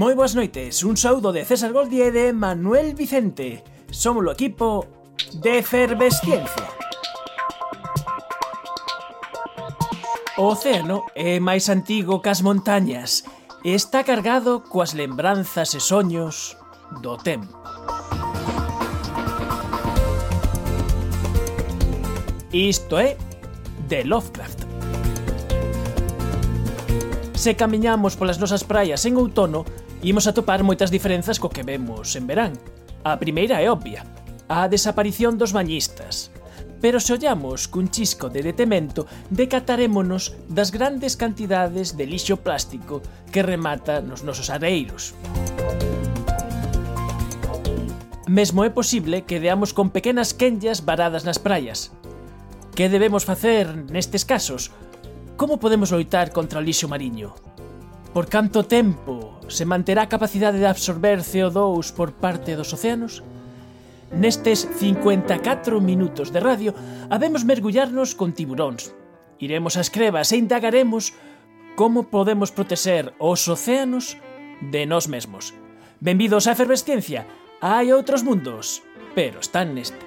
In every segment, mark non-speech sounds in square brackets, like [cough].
Moi boas noites, un saúdo de César Goldi e de Manuel Vicente. Somos o equipo de Efervesciencia. O océano é máis antigo que as montañas e está cargado coas lembranzas e soños do tempo. Isto é de Lovecraft. Se camiñamos polas nosas praias en outono, imos atopar moitas diferenzas co que vemos en verán. A primeira é obvia, a desaparición dos bañistas. Pero se ollamos cun chisco de detemento, decatarémonos das grandes cantidades de lixo plástico que remata nos nosos areiros. Mesmo é posible que deamos con pequenas quenllas varadas nas praias. Que debemos facer nestes casos? Como podemos loitar contra o lixo mariño? Por canto tempo se manterá a capacidade de absorber CO2 por parte dos océanos? Nestes 54 minutos de radio habemos mergullarnos con tiburóns. Iremos ás crevas e indagaremos como podemos protexer os océanos de nós mesmos. Benvidos á efervesciencia. Hai outros mundos, pero están neste.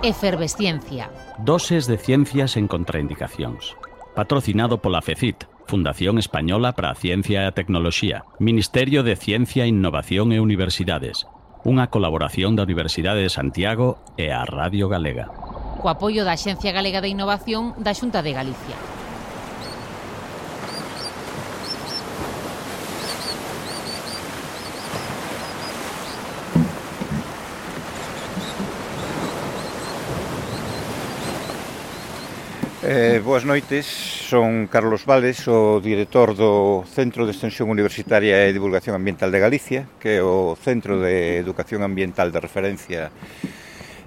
Efervesciencia. Doses de ciencias en contraindicacións patrocinado pola FECIT, Fundación Española para a Ciencia e a Tecnoloxía, Ministerio de Ciencia, Innovación e Universidades, unha colaboración da Universidade de Santiago e a Radio Galega. Co apoio da Axencia Galega de Innovación da Xunta de Galicia. Eh, boas noites, son Carlos Vales, o director do Centro de Extensión Universitaria e Divulgación Ambiental de Galicia, que é o Centro de Educación Ambiental de Referencia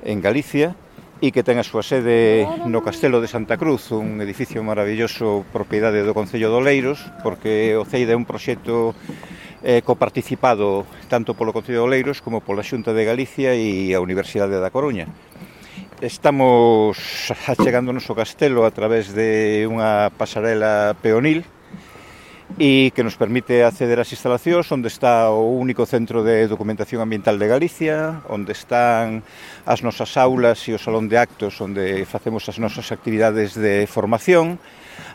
en Galicia e que ten a súa sede no Castelo de Santa Cruz, un edificio maravilloso propiedade do Concello de Oleiros, porque o CEIDA é un proxecto eh, coparticipado tanto polo Concello de Oleiros como pola Xunta de Galicia e a Universidade da Coruña. Estamos achegándonos ao castelo a través de unha pasarela peonil e que nos permite acceder ás instalacións onde está o único centro de documentación ambiental de Galicia, onde están as nosas aulas e o salón de actos onde facemos as nosas actividades de formación,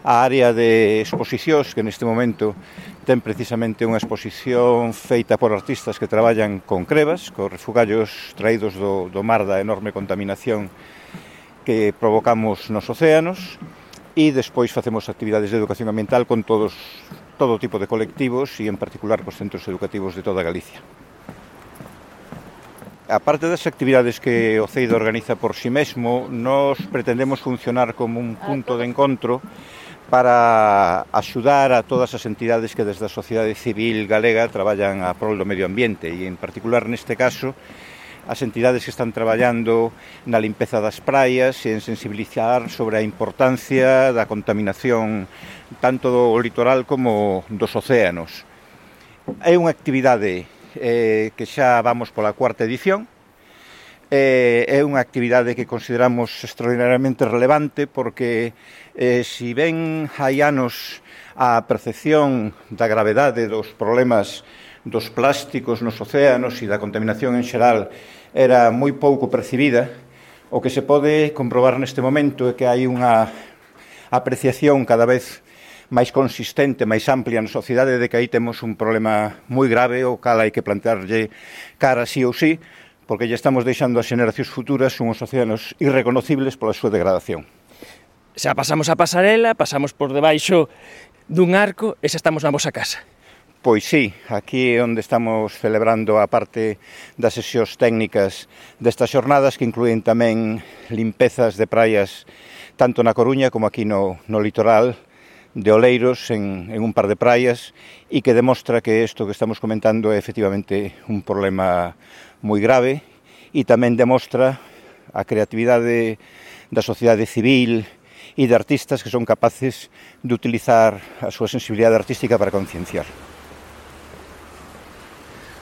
a área de exposicións que neste momento ten precisamente unha exposición feita por artistas que traballan con crevas, con refugallos traídos do, do mar da enorme contaminación que provocamos nos océanos e despois facemos actividades de educación ambiental con todos todo tipo de colectivos e en particular cos centros educativos de toda Galicia. Aparte das actividades que o CEIDA organiza por si sí mesmo, nos pretendemos funcionar como un punto de encontro para axudar a todas as entidades que desde a sociedade civil galega traballan a prol do medio ambiente e en particular neste caso as entidades que están traballando na limpeza das praias e en sensibilizar sobre a importancia da contaminación tanto do litoral como dos océanos. É unha actividade eh, que xa vamos pola cuarta edición. Eh, é unha actividade que consideramos extraordinariamente relevante porque eh, si ben hai anos a percepción da gravedade dos problemas dos plásticos nos océanos e da contaminación en xeral era moi pouco percibida, o que se pode comprobar neste momento é que hai unha apreciación cada vez máis máis consistente, máis amplia na sociedade de que aí temos un problema moi grave o cal hai que plantearlle cara sí ou sí, porque lle estamos deixando ás xeneracións futuras unhos océanos irreconocibles pola súa degradación. Xa pasamos a pasarela, pasamos por debaixo dun arco e xa estamos na vosa casa. Pois sí, aquí é onde estamos celebrando a parte das sesións técnicas destas xornadas que incluen tamén limpezas de praias tanto na Coruña como aquí no, no litoral de Oleiros en, en un par de praias e que demostra que isto que estamos comentando é efectivamente un problema moi grave e tamén demostra a creatividade da sociedade civil e de artistas que son capaces de utilizar a súa sensibilidade artística para concienciar.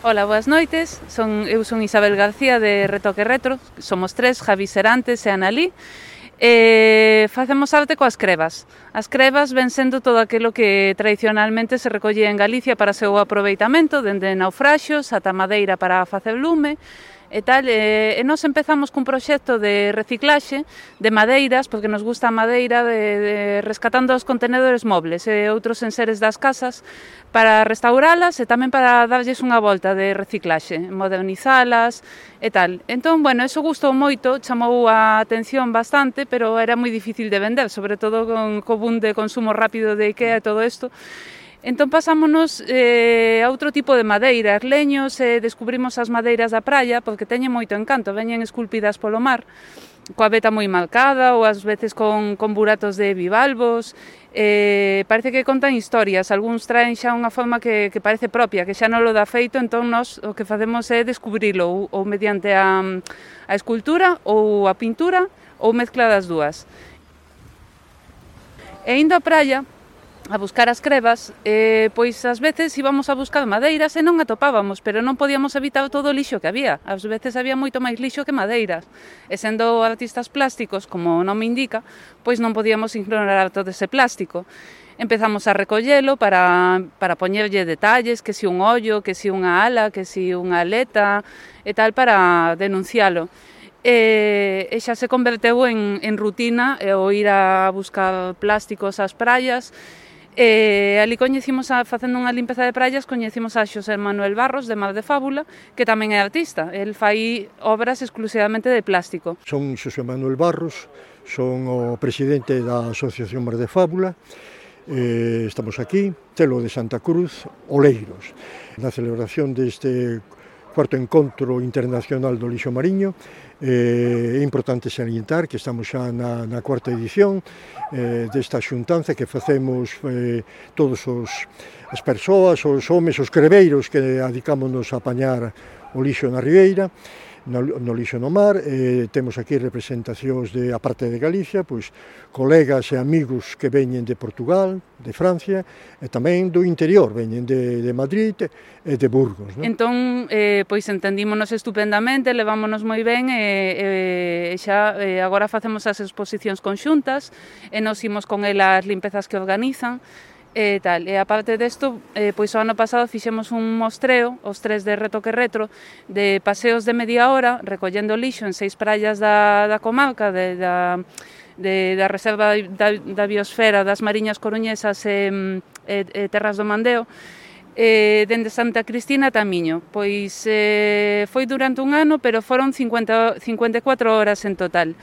Ola, boas noites. Son, eu son Isabel García de Retoque Retro. Somos tres, Javi Serantes e Analí e facemos arte coas crevas. As crevas ven sendo todo aquilo que tradicionalmente se recolle en Galicia para seu aproveitamento, dende naufraxos ata madeira para facer lume, e tal, e, e nos empezamos cun proxecto de reciclaxe de madeiras, porque nos gusta a madeira, de, de rescatando os contenedores mobles e outros enseres das casas para restauralas e tamén para darlles unha volta de reciclaxe, modernizalas e tal. Entón, bueno, eso gustou moito, chamou a atención bastante, pero era moi difícil de vender, sobre todo con co boom de consumo rápido de IKEA e todo isto. Entón pasámonos eh, a outro tipo de madeiras, leños, eh, descubrimos as madeiras da praia, porque teñen moito encanto, veñen esculpidas polo mar, coa veta moi malcada ou ás veces con, con buratos de bivalvos, eh, parece que contan historias, algúns traen xa unha forma que, que parece propia, que xa non lo dá feito, entón nós o que facemos é descubrilo ou, ou mediante a, a escultura ou a pintura ou mezcla das dúas. E indo á praia, a buscar as crevas, eh, pois ás veces íbamos a buscar madeiras e non atopábamos, pero non podíamos evitar todo o lixo que había. Ás veces había moito máis lixo que madeiras. E sendo artistas plásticos, como non me indica, pois non podíamos ignorar todo ese plástico. Empezamos a recollelo para, para poñerlle detalles, que si un ollo, que si unha ala, que si unha aleta e tal, para denuncialo e, e xa se converteu en, en rutina e o ir a buscar plásticos ás praias Eh, e ali coñecimos, a, facendo unha limpeza de praias, coñecimos a Xosé Manuel Barros, de Mar de Fábula, que tamén é artista. El fai obras exclusivamente de plástico. Son Xosé Manuel Barros, son o presidente da Asociación Mar de Fábula, eh, estamos aquí, Telo de Santa Cruz, Oleiros, na celebración deste cuarto encontro internacional do lixo mariño, Eh, é importante salientar que estamos xa na, na cuarta edición eh, desta xuntanza que facemos eh, todos os, as persoas, os homes, os creveiros que adicámonos a apañar o lixo na Ribeira no, no Lixo no Mar, eh, temos aquí representacións de, a parte de Galicia, pois colegas e amigos que veñen de Portugal, de Francia, e tamén do interior, veñen de, de Madrid e de Burgos. Non? Entón, eh, pois entendímonos estupendamente, levámonos moi ben, e, e xa eh, agora facemos as exposicións conxuntas, e nos imos con elas limpezas que organizan, e tal. E aparte desto, eh, pois o ano pasado fixemos un mostreo, os tres de retoque Retro, de paseos de media hora, recollendo lixo en seis praias da, da comarca, de, da, de, da Reserva da, da Biosfera das Mariñas Coruñesas e, e, e Terras do Mandeo, eh, dende Santa Cristina a Tamiño. Pois eh, foi durante un ano, pero foron 50, 54 horas en total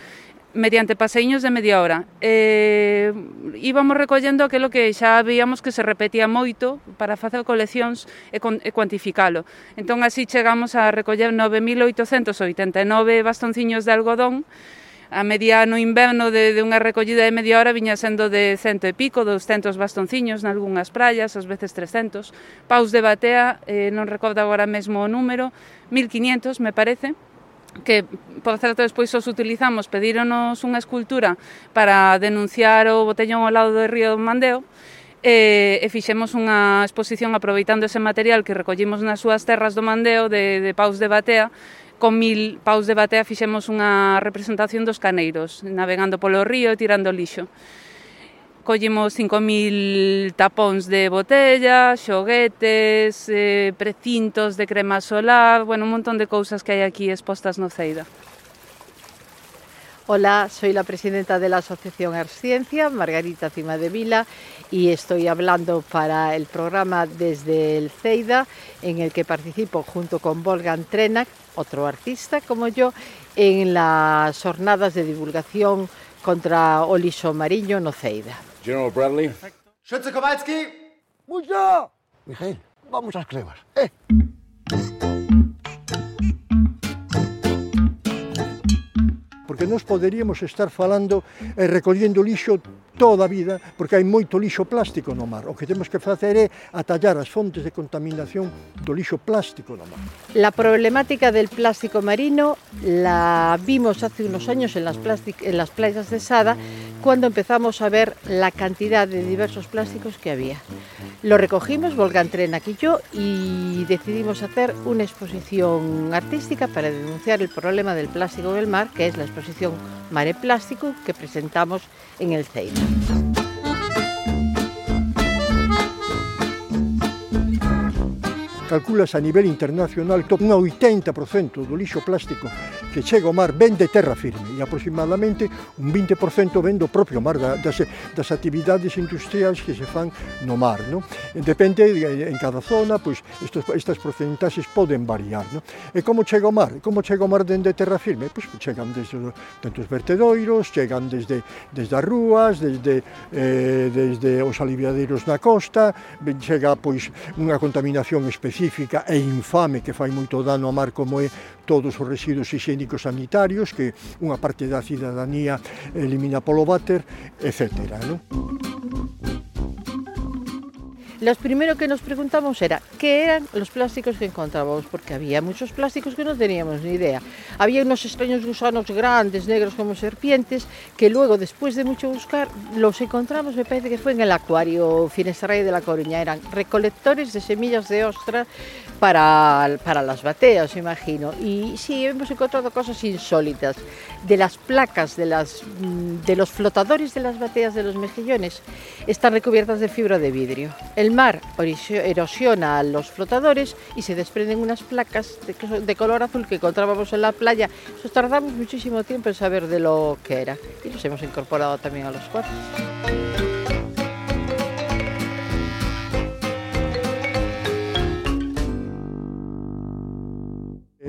mediante paseiños de media hora. Eh, íbamos recollendo aquilo que xa víamos que se repetía moito para facer coleccións e, con, e cuantificalo. Entón así chegamos a recoller 9.889 bastonciños de algodón a media no inverno de, de unha recollida de media hora viña sendo de cento e pico, 200 bastonciños nalgúnas praias, ás veces 300. Paus de batea, eh, non recordo agora mesmo o número, 1500 me parece, que, por certo, despois os utilizamos, pedíronos unha escultura para denunciar o botellón ao lado do río Mandeo, e, e fixemos unha exposición aproveitando ese material que recollimos nas súas terras do Mandeo de, de Paus de Batea. Con mil paus de batea fixemos unha representación dos caneiros navegando polo río e tirando lixo. Collimos 5.000 tapóns de botella, xoguetes, eh, precintos de crema solar, bueno, un montón de cousas que hai aquí expostas no Ceida. Hola, soy la presidenta de la Asociación Ciencia, Margarita Cima de Vila, y estoy hablando para el programa desde el CEIDA, en el que participo junto con Volgan Trenak, otro artista como yo, en las jornadas de divulgación contra o lixo mariño no CEIDA. General Bradley. Schütze Kowalski. Mucho. Mijail, vamos a cremas. Eh. Porque nós poderíamos estar falando e eh, recollendo lixo toda vida, porque hai moito lixo plástico no mar. O que temos que facer é atallar as fontes de contaminación do lixo plástico no mar. La problemática del plástico marino la vimos hace unos años en las, playas de Sada, cuando empezamos a ver la cantidad de diversos plásticos que había. Lo recogimos, Volgan Tren aquí yo, y decidimos hacer una exposición artística para denunciar el problema del plástico en el mar, que es la exposición Mare Plástico que presentamos en el Teide. Calculas a nivel internacional que un 80% do lixo plástico que chega ao mar ben de terra firme e aproximadamente un 20% ven do propio mar da, das, das actividades industriais que se fan no mar. No? Depende eh, en cada zona, pois estos, estas porcentaxes poden variar. No? E como chega ao mar? Como chega ao mar dende terra firme? Pois chegan desde tantos vertedoiros, chegan desde, desde as rúas, desde, eh, desde os aliviadeiros na costa, chega pois unha contaminación específica e infame que fai moito dano ao mar como é todos os residuos higiénicos técnicos sanitarios que unha parte da cidadanía elimina polo váter, etc. Non? Lo primero que nos preguntamos era qué eran los plásticos que encontrábamos, porque había muchos plásticos que no teníamos ni idea. Había unos extraños gusanos grandes, negros como serpientes, que luego, después de mucho buscar, los encontramos, me parece que fue en el acuario Finesterray de la Coruña. Eran recolectores de semillas de ostra para, para las bateas, imagino. Y sí, hemos encontrado cosas insólitas. De las placas, de, las, mm, de los flotadores de las bateas de los mejillones, están recubiertas de fibra de vidrio. Mar erosiona a los flotadores y se desprenden unas placas de, color azul que encontrábamos en la playa. Eso tardamos muchísimo tiempo en saber de lo que era y los hemos incorporado también a los cuadros.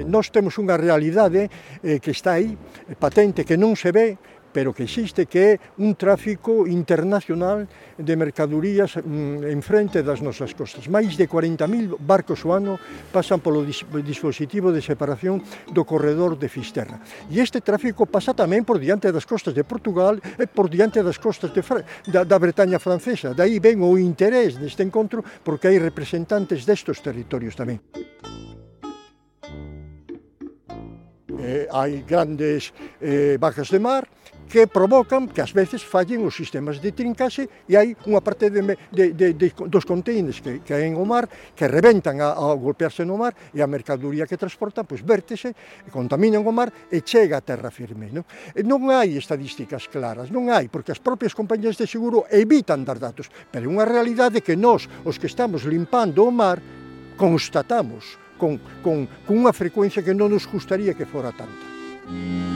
Nós temos unha realidade eh, que está aí, patente, que non se ve, pero que existe que é un tráfico internacional de mercadurías mm, en frente das nosas costas. Mais de 40.000 barcos o ano pasan polo dispositivo de separación do corredor de Fisterra. E este tráfico pasa tamén por diante das costas de Portugal e por diante das costas de Fra da, da Bretaña francesa. Daí ven o interés deste encontro porque hai representantes destos territorios tamén. Eh, hai grandes eh, bajas de mar, que provocan que ás veces fallen os sistemas de trincaxe e hai unha parte de, de, de, de, dos containers que, que hai en o mar que reventan a, ao golpearse no mar e a mercadoría que transporta pois vértese, contaminan o mar e chega a terra firme. Non, e non hai estadísticas claras, non hai, porque as propias compañías de seguro evitan dar datos, pero é unha realidade que nós, os que estamos limpando o mar, constatamos con, con, con unha frecuencia que non nos gustaría que fora tanta.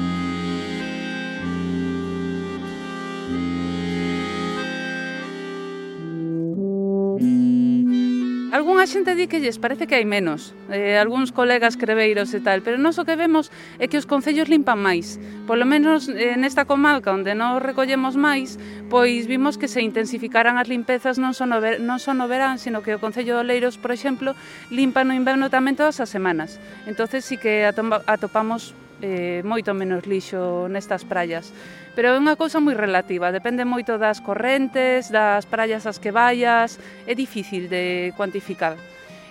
Algúnha xente di que lles parece que hai menos, eh, algúns colegas creveiros e tal, pero nós o que vemos é que os concellos limpan máis. Polo menos eh, nesta comarca onde non recollemos máis, pois vimos que se intensificaran as limpezas non só no, ver, non só no verán, sino que o Concello de Oleiros, por exemplo, limpa no inverno tamén todas as semanas. Entonces sí que atopamos eh, moito menos lixo nestas praias pero é unha cousa moi relativa, depende moito das correntes, das praias as que vayas, é difícil de cuantificar.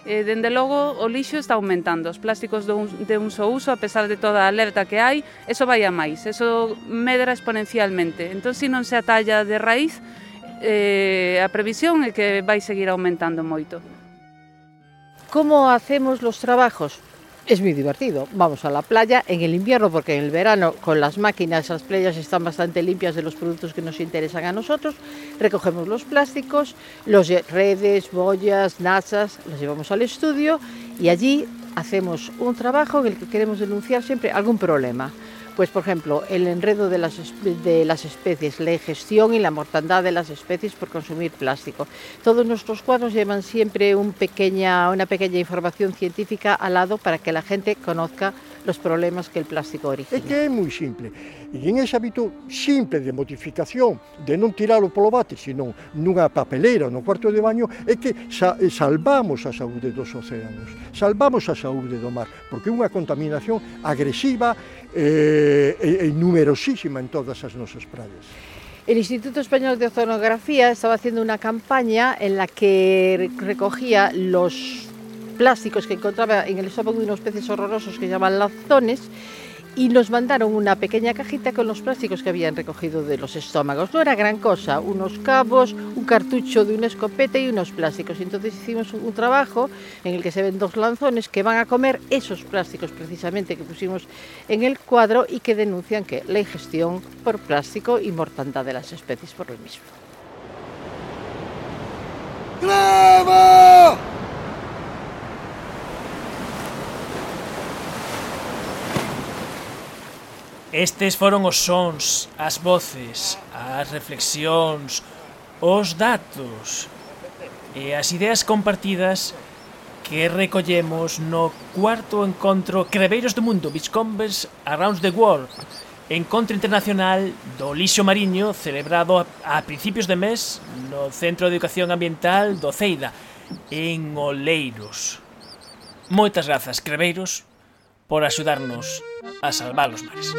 E, dende logo, o lixo está aumentando, os plásticos de un, de un só uso, a pesar de toda a alerta que hai, eso vai a máis, eso medra exponencialmente. Entón, se non se atalla de raíz, eh, a previsión é que vai seguir aumentando moito. Como hacemos los trabajos? Es muy divertido. Vamos a la playa en el invierno porque en el verano con las máquinas las playas están bastante limpias de los productos que nos interesan a nosotros. Recogemos los plásticos, los redes, boyas, nasas, los llevamos al estudio y allí hacemos un trabajo en el que queremos denunciar siempre algún problema. Pues, por ejemplo, el enredo de las, de las especies, la ingestión y la mortandad de las especies por consumir plástico. Todos nuestros cuadros llevan siempre una pequeña información científica al lado para que la gente conozca los problemas que el plástico origina. É que é moi simple, e en ese hábito simple de modificación, de non tiralo polo bate, sino nunha papeleira, no cuarto de baño, é que sa eh, salvamos a saúde dos océanos, salvamos a saúde do mar, porque é unha contaminación agresiva eh, e, e numerosísima en todas as nosas praias. El Instituto Español de Oceanografía estaba haciendo una campaña en la que recogía los plásticos que encontraba en el estómago de unos peces horrorosos que llaman lazones y nos mandaron una pequeña cajita con los plásticos que habían recogido de los estómagos. No era gran cosa, unos cabos, un cartucho de una escopeta y unos plásticos. Entonces hicimos un trabajo en el que se ven dos lanzones que van a comer esos plásticos precisamente que pusimos en el cuadro y que denuncian que la ingestión por plástico y mortandad de las especies por lo mismo. Estes foron os sons, as voces, as reflexións, os datos e as ideas compartidas que recollemos no cuarto encontro Creveiros do Mundo, Beachcombers Around the World, encontro internacional do Lixo Mariño celebrado a principios de mes no Centro de Educación Ambiental do Ceida, en Oleiros. Moitas grazas, Creveiros, por axudarnos a salvar os mares.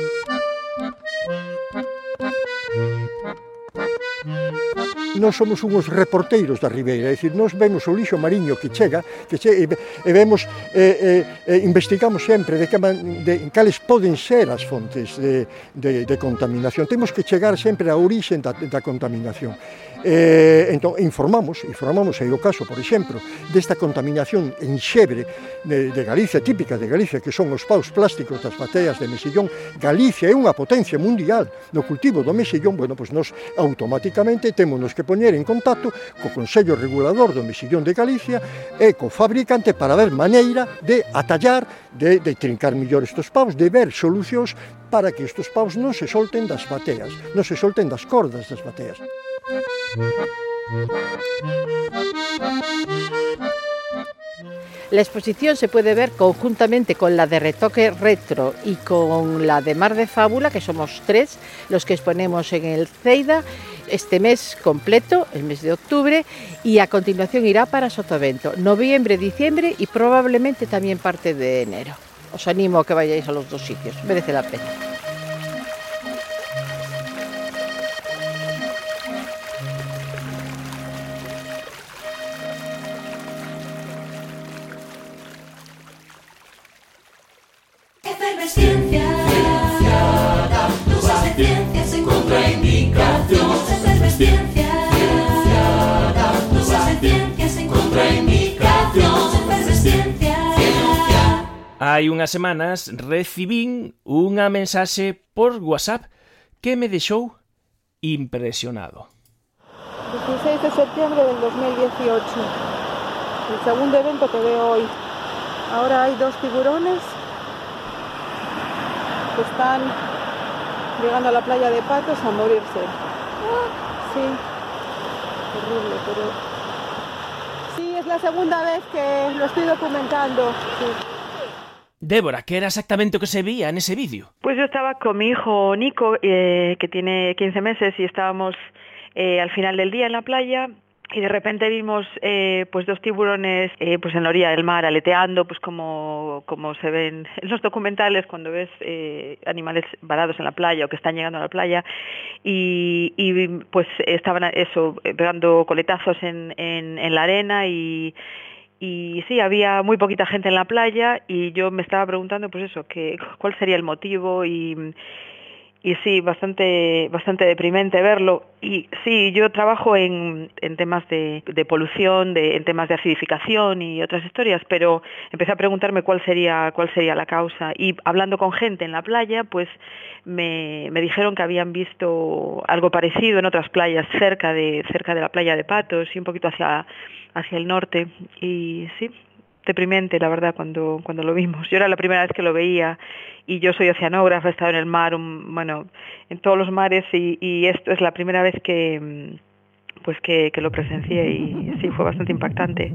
Nós somos unhos reporteiros da Ribeira, é dicir, nós vemos o lixo mariño que chega, que che, e vemos, e, e, e investigamos sempre de, que man, de cales poden ser as fontes de, de, de contaminación. Temos que chegar sempre á orixen da, da contaminación. Eh, entón, informamos, informamos, e o caso, por exemplo, desta contaminación en xebre de, de Galicia, típica de Galicia, que son os paus plásticos das bateas de mesillón. Galicia é unha potencia mundial no cultivo do mesillón, bueno, pois nos automáticamente temos que poñer en contacto co Consello Regulador do Mesillón de Galicia e co fabricante para ver maneira de atallar, de, de trincar millor estes paus, de ver solucións para que estes paus non se solten das bateas, non se solten das cordas das bateas. Thank you. La exposición se puede ver conjuntamente con la de Retoque Retro y con la de Mar de Fábula, que somos tres los que exponemos en el CEIDA este mes completo, el mes de octubre, y a continuación irá para Sotavento, noviembre, diciembre y probablemente también parte de enero. Os animo a que vayáis a los dos sitios, merece la pena. Hai unhas semanas recibín unha mensaxe por WhatsApp que me deixou impresionado. 16 de septiembre del 2018. El segundo evento que veo hoy. Ahora hay dos tiburones que están llegando a la playa de Patos a morirse. Sí, terrible, pero... Sí, es la segunda vez que lo estoy documentando. Sí. Débora, que era exactamente o que se vía nese vídeo? Pues yo estaba con mi hijo Nico, eh, que tiene 15 meses, y estábamos eh, al final del día en la playa y de repente vimos eh, pues dos tiburones eh, pues en la orilla del mar aleteando pues como, como se ven en los documentales cuando ves eh, animales varados en la playa o que están llegando a la playa y, y pues estaban eso pegando coletazos en, en, en la arena y y sí, había muy poquita gente en la playa y yo me estaba preguntando pues eso, que, cuál sería el motivo y, y sí, bastante, bastante deprimente verlo. Y sí, yo trabajo en, en temas de, de polución, de, en temas de acidificación y otras historias, pero empecé a preguntarme cuál sería, cuál sería la causa. Y hablando con gente en la playa, pues me, me dijeron que habían visto algo parecido en otras playas cerca de, cerca de la playa de Patos y un poquito hacia, hacia el norte. Y sí, deprimente, la verdad, cuando, cuando lo vimos. Yo era la primera vez que lo veía y yo soy oceanógrafa, he estado en el mar, un- bueno, en todos los mares y, y esto es la primera vez que mm, pues que, que lo presencié y sí, fue bastante impactante.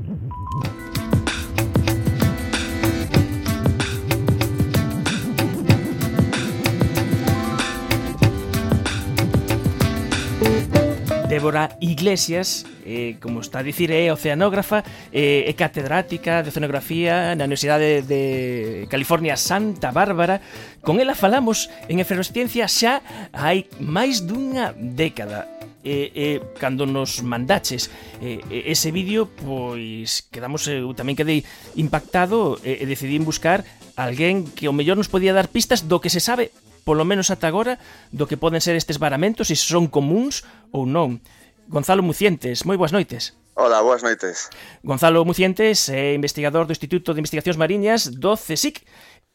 Débora Iglesias, eh, como está a dicir, é oceanógrafa eh, é catedrática de oceanografía na Universidade de California Santa Bárbara. Con ela falamos en efervesciencia xa hai máis dunha década e, e cando nos mandaches e, ese vídeo, pois quedamos eh, eu tamén quedei impactado e, e decidín buscar alguén que o mellor nos podía dar pistas do que se sabe polo menos ata agora, do que poden ser estes varamentos, e se son comuns ou non. Gonzalo Mucientes, moi boas noites. Hola, boas noites. Gonzalo Mucientes é investigador do Instituto de Investigacións Mariñas do CSIC.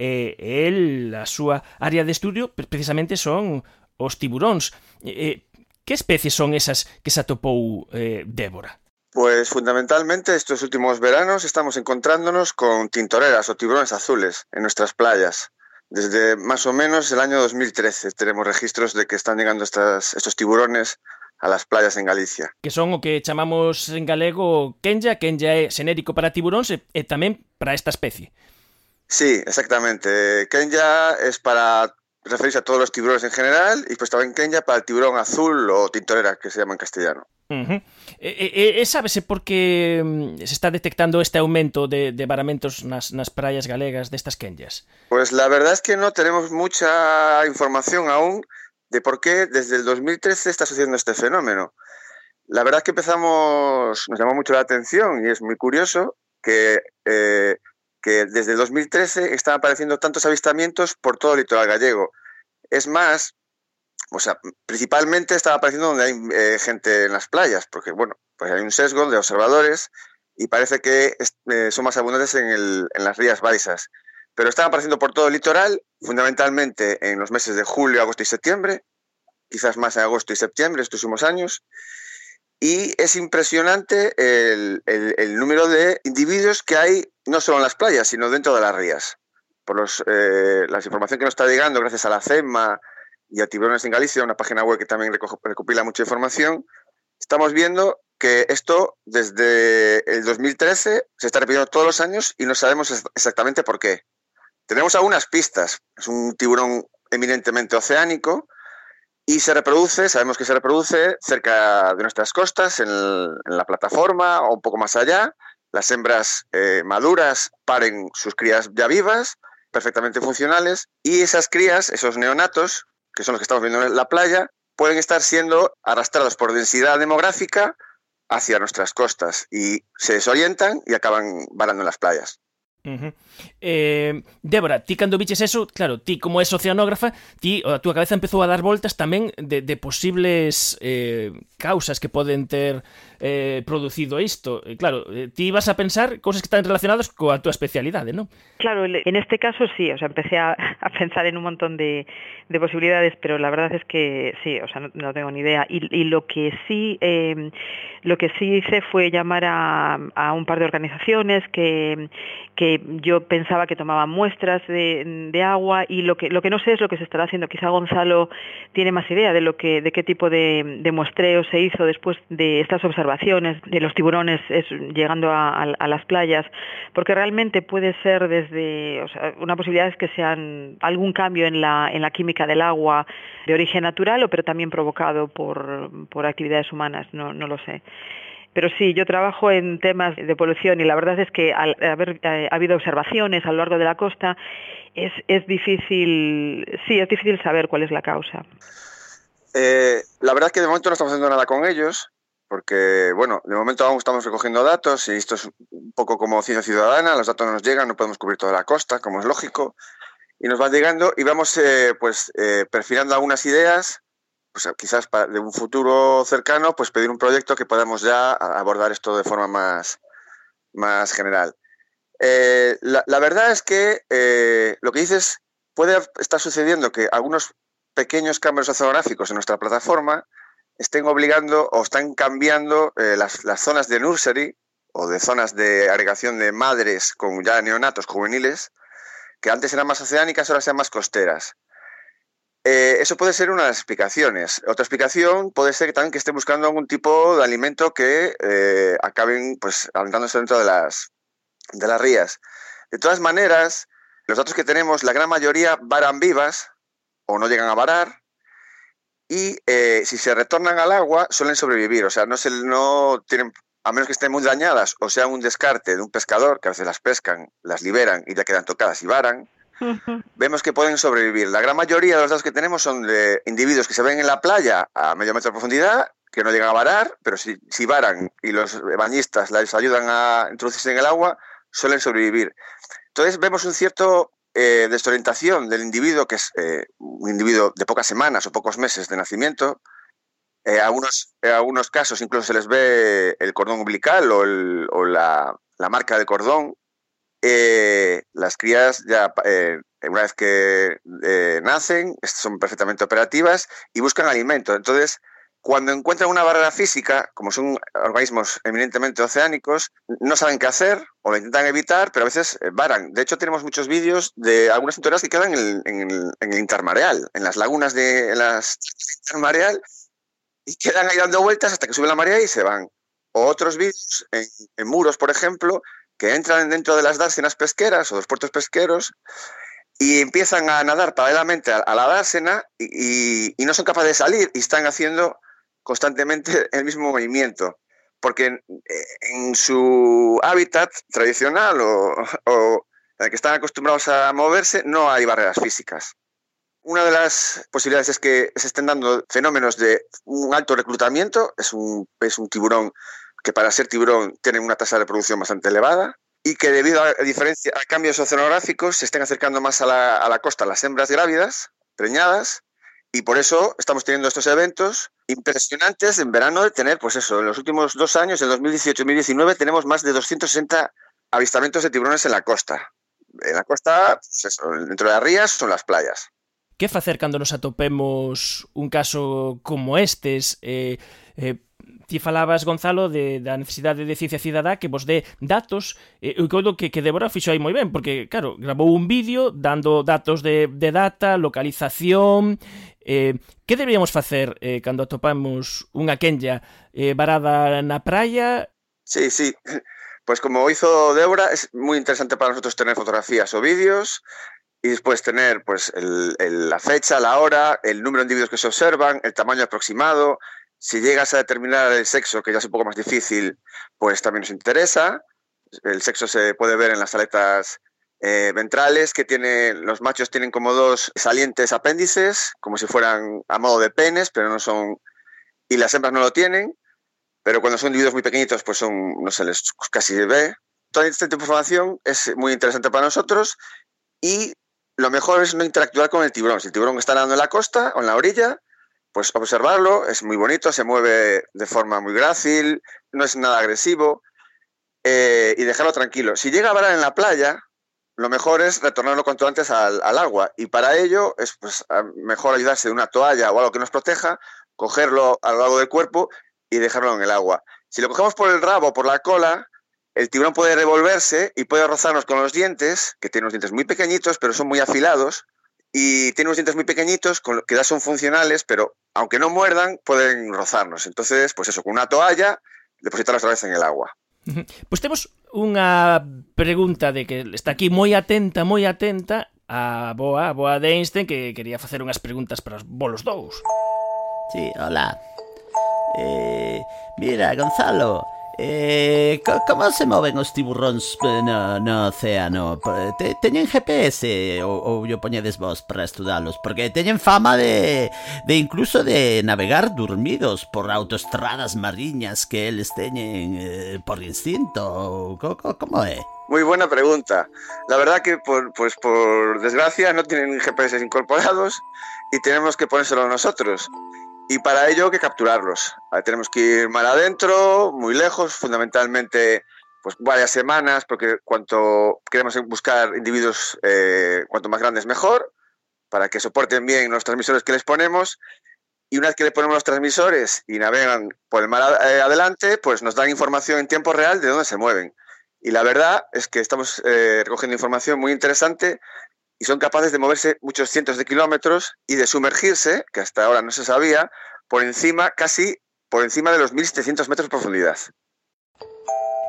E el, a súa área de estudio precisamente son os tiburóns. E, que especies son esas que se atopou eh, Débora? Pues fundamentalmente estos últimos veranos estamos encontrándonos con tintoreras o tiburones azules en nuestras playas. Desde más o menos el año 2013 tenemos registros de que están llegando estas, estos tiburones a las playas en Galicia. Que son o que chamamos en galego Kenya, Kenya é xenérico para tiburóns e, e tamén para esta especie. Sí, exactamente. Kenya es para referís a todos los tiburones en general y estaba en Kenia para el tiburón azul o tintorera que se llama en castellano. Uh -huh. Eh, e, eh, e, eh, e, sábese por que mm, se está detectando este aumento de, de varamentos nas, nas praias galegas destas Kenyas? Pois pues la verdad es que no tenemos mucha información aún de por qué desde el 2013 está sucediendo este fenómeno. La verdad es que empezamos, nos llamó mucho la atención y es muy curioso que eh, que desde 2013 están apareciendo tantos avistamientos por todo el litoral gallego. Es más, o sea, principalmente están apareciendo donde hay eh, gente en las playas, porque bueno, pues hay un sesgo de observadores y parece que eh, son más abundantes en, el, en, las rías baisas. Pero están apareciendo por todo el litoral, fundamentalmente en los meses de julio, agosto y septiembre, quizás más en agosto y septiembre estos últimos años, y es impresionante el, número de individuos que hay no solo en las playas, sino dentro de las rías. Por los, eh, la información que nos está llegando gracias a la CEMA y a Tiburones en Galicia, una página web que también recopila mucha información, estamos viendo que esto desde el 2013 se está repitiendo todos los años y no sabemos exactamente por qué. Tenemos algunas pistas. Es un tiburón eminentemente oceánico, y se reproduce, sabemos que se reproduce cerca de nuestras costas, en, la plataforma o un poco más allá. Las hembras eh, maduras paren sus crías ya vivas, perfectamente funcionales, y esas crías, esos neonatos, que son los que estamos viendo en la playa, pueden estar siendo arrastrados por densidad demográfica hacia nuestras costas y se desorientan y acaban varando en las playas. Uh -huh. eh, Débora, ti cando viches eso, claro, ti como é oceanógrafa, ti a túa cabeza empezou a dar voltas tamén de, de posibles eh, causas que poden ter eh, producido isto. Eh, claro, eh, ti vas a pensar cousas que están relacionadas coa túa especialidade, ¿no? Claro, en este caso sí, o sea, empecé [laughs] a, pensar en un montón de, de posibilidades, pero la verdad es que sí, o sea, no, tengo ni idea. Y, lo que sí, eh, lo que sí hice fue llamar a, a un par de organizaciones que, yo pensaba que tomaban muestras de, agua y lo que, lo que no sé es lo que se estará haciendo. Quizá Gonzalo tiene más idea de, lo que, de qué tipo de muestreo se hizo después de estas observaciones de los tiburones es, llegando a, a, las playas, porque realmente puede ser desde, o sea, una posibilidad es que sean algún cambio en la, en la química del agua de origen natural, o pero también provocado por, por actividades humanas, no, no lo sé. Pero sí, yo trabajo en temas de polución y la verdad es que al haber eh, habido observaciones a lo largo de la costa, es, es difícil, sí, es difícil saber cuál es la causa. Eh, la verdad es que de momento no estamos haciendo nada con ellos, porque, bueno, de momento aún estamos recogiendo datos y esto es un poco como ciencia ciudadana, los datos no nos llegan, no podemos cubrir toda la costa, como es lógico, y nos van llegando y vamos eh, pues eh, perfilando algunas ideas pues quizás para, de un futuro cercano, pues pedir un proyecto que podamos ya abordar esto de forma más, más general. Eh, la, la, verdad es que eh, lo que dices puede estar sucediendo que algunos pequeños cambios oceanográficos en nuestra plataforma estén obligando o están cambiando eh, las, las, zonas de nursery o de zonas de agregación de madres con ya neonatos juveniles, que antes eran más oceánicas, ahora sean más costeras. Eh, eso puede ser una de las explicaciones. Otra explicación puede ser también que estén buscando algún tipo de alimento que eh, acaben pues alentándose dentro de las, de las rías. De todas maneras, los datos que tenemos, la gran mayoría varan vivas o no llegan a varar. Y eh, si se retornan al agua suelen sobrevivir, o sea, no, se, no tienen, a menos que estén muy dañadas o sea un descarte de un pescador, que a veces las pescan, las liberan y ya quedan tocadas y varan, vemos que pueden sobrevivir. La gran mayoría de los datos que tenemos son de individuos que se ven en la playa a medio metro de profundidad, que no llegan a varar, pero si, si varan y los bañistas les ayudan a introducirse en el agua, suelen sobrevivir. Entonces vemos un cierto eh, desorientación del individuo, que es eh, un individuo de pocas semanas o pocos meses de nacimiento. Eh, en algunos casos incluso se les ve el cordón umbilical o, la, la, marca de cordón. Eh, las crías ya eh, una vez que eh, nacen son perfectamente operativas y buscan alimento. Entonces, cuando encuentran una barrera física, como son organismos eminentemente oceánicos, no saben qué hacer o lo intentan evitar, pero a veces eh, varan. De hecho, tenemos muchos vídeos de algunas cinturas que quedan en el, intermareal, en las lagunas de las intermareal, y quedan ahí dando vueltas hasta que sube la marea y se van. O otros vídeos en, muros, por ejemplo, que entran dentro de las dársenas pesqueras o los puertos pesqueros y empiezan a nadar paralelamente a, la dársena y, no son capaces de salir y están haciendo constantemente [laughs] el mismo movimiento, porque en, su hábitat tradicional o, o, en el que están acostumbrados a moverse no hay barreras físicas. Una de las posibilidades es que se estén dando fenómenos de un alto reclutamiento, es un, es un tiburón que para ser tiburón tiene una tasa de reproducción bastante elevada, y que debido a, diferencia, a cambios oceanográficos se estén acercando más a la, a la costa las hembras grávidas, preñadas, y por eso estamos teniendo estos eventos impresionantes en verano de tener, pues eso, en los últimos dos años, en 2018 y 2019, tenemos más de 260 avistamientos de tiburones en la costa. En la costa, pues dentro de las rías, son las playas. Que facer cando nos atopemos un caso como estes? Eh, eh, Ti falabas, Gonzalo, de, da necesidade de ciencia cidadá que vos dé datos, eh, eu creo que, que Débora fixo aí moi ben, porque, claro, grabou un vídeo dando datos de, de data, localización... Eh, que deberíamos facer eh, cando atopamos unha quenlla eh, varada na praia? Sí, sí. Pois pues como hizo Débora, es moi interesante para nosotros tener fotografías o vídeos, y después tener pues el, el, la fecha, la hora, el número de individuos que se observan, el tamaño aproximado, Si llegas a determinar el sexo, que ya es un poco más difícil, pues también nos interesa. El sexo se puede ver en las aletas eh, ventrales, que tiene, los machos tienen como dos salientes apéndices, como si fueran a modo de penes, pero no son, y las hembras no lo tienen, pero cuando son individuos muy pequeñitos, pues son, no se les casi ve. Tipo de información es muy interesante para nosotros y lo mejor es no interactuar con el tiburón. Si el tiburón está nadando en la costa o en la orilla, pues observarlo, es muy bonito, se mueve de forma muy grácil, no es nada agresivo eh, y dejarlo tranquilo. Si llega a varar en la playa, lo mejor es retornarlo cuanto antes al, al agua y para ello es pues, mejor ayudarse de una toalla o algo que nos proteja, cogerlo a lo largo del cuerpo y dejarlo en el agua. Si lo cogemos por el rabo o por la cola, el tiburón puede revolverse y puede rozarnos con los dientes, que tiene unos dientes muy pequeñitos, pero son muy afilados, y tiene unos dientes muy pequeñitos que ya son funcionales, pero aunque no muerdan, pueden rozarnos. Entonces, pues eso, con una toalla, depositarlas otra vez en el agua. Pois pues temos unha pregunta de que está aquí moi atenta, moi atenta a boa, a boa de Einstein que quería facer unhas preguntas para os bolos dous. Sí, hola. Eh, mira, Gonzalo, Eh, como se moven os tiburróns no, no océano? Te, teñen GPS ou, ou yo poñedes vos para estudalos? Porque teñen fama de, de incluso de navegar dormidos por autoestradas mariñas que eles teñen eh, por instinto. Como é? Muy buena pregunta. La verdad que por, pues por desgracia no tienen GPS incorporados y tenemos que ponérselo nosotros. Y para ello que capturarlos. Tenemos que ir mal adentro, muy lejos, fundamentalmente pues varias semanas, porque cuanto queremos buscar individuos, eh, cuanto más grandes mejor, para que soporten bien los transmisores que les ponemos. Y una vez que le ponemos los transmisores y navegan por el mar eh, adelante, pues nos dan información en tiempo real de dónde se mueven. Y la verdad es que estamos eh, recogiendo información muy interesante y son capaces de moverse muchos cientos de kilómetros y de sumergirse, que hasta ahora no se sabía, por encima, casi por encima de los 1.700 metros de profundidad.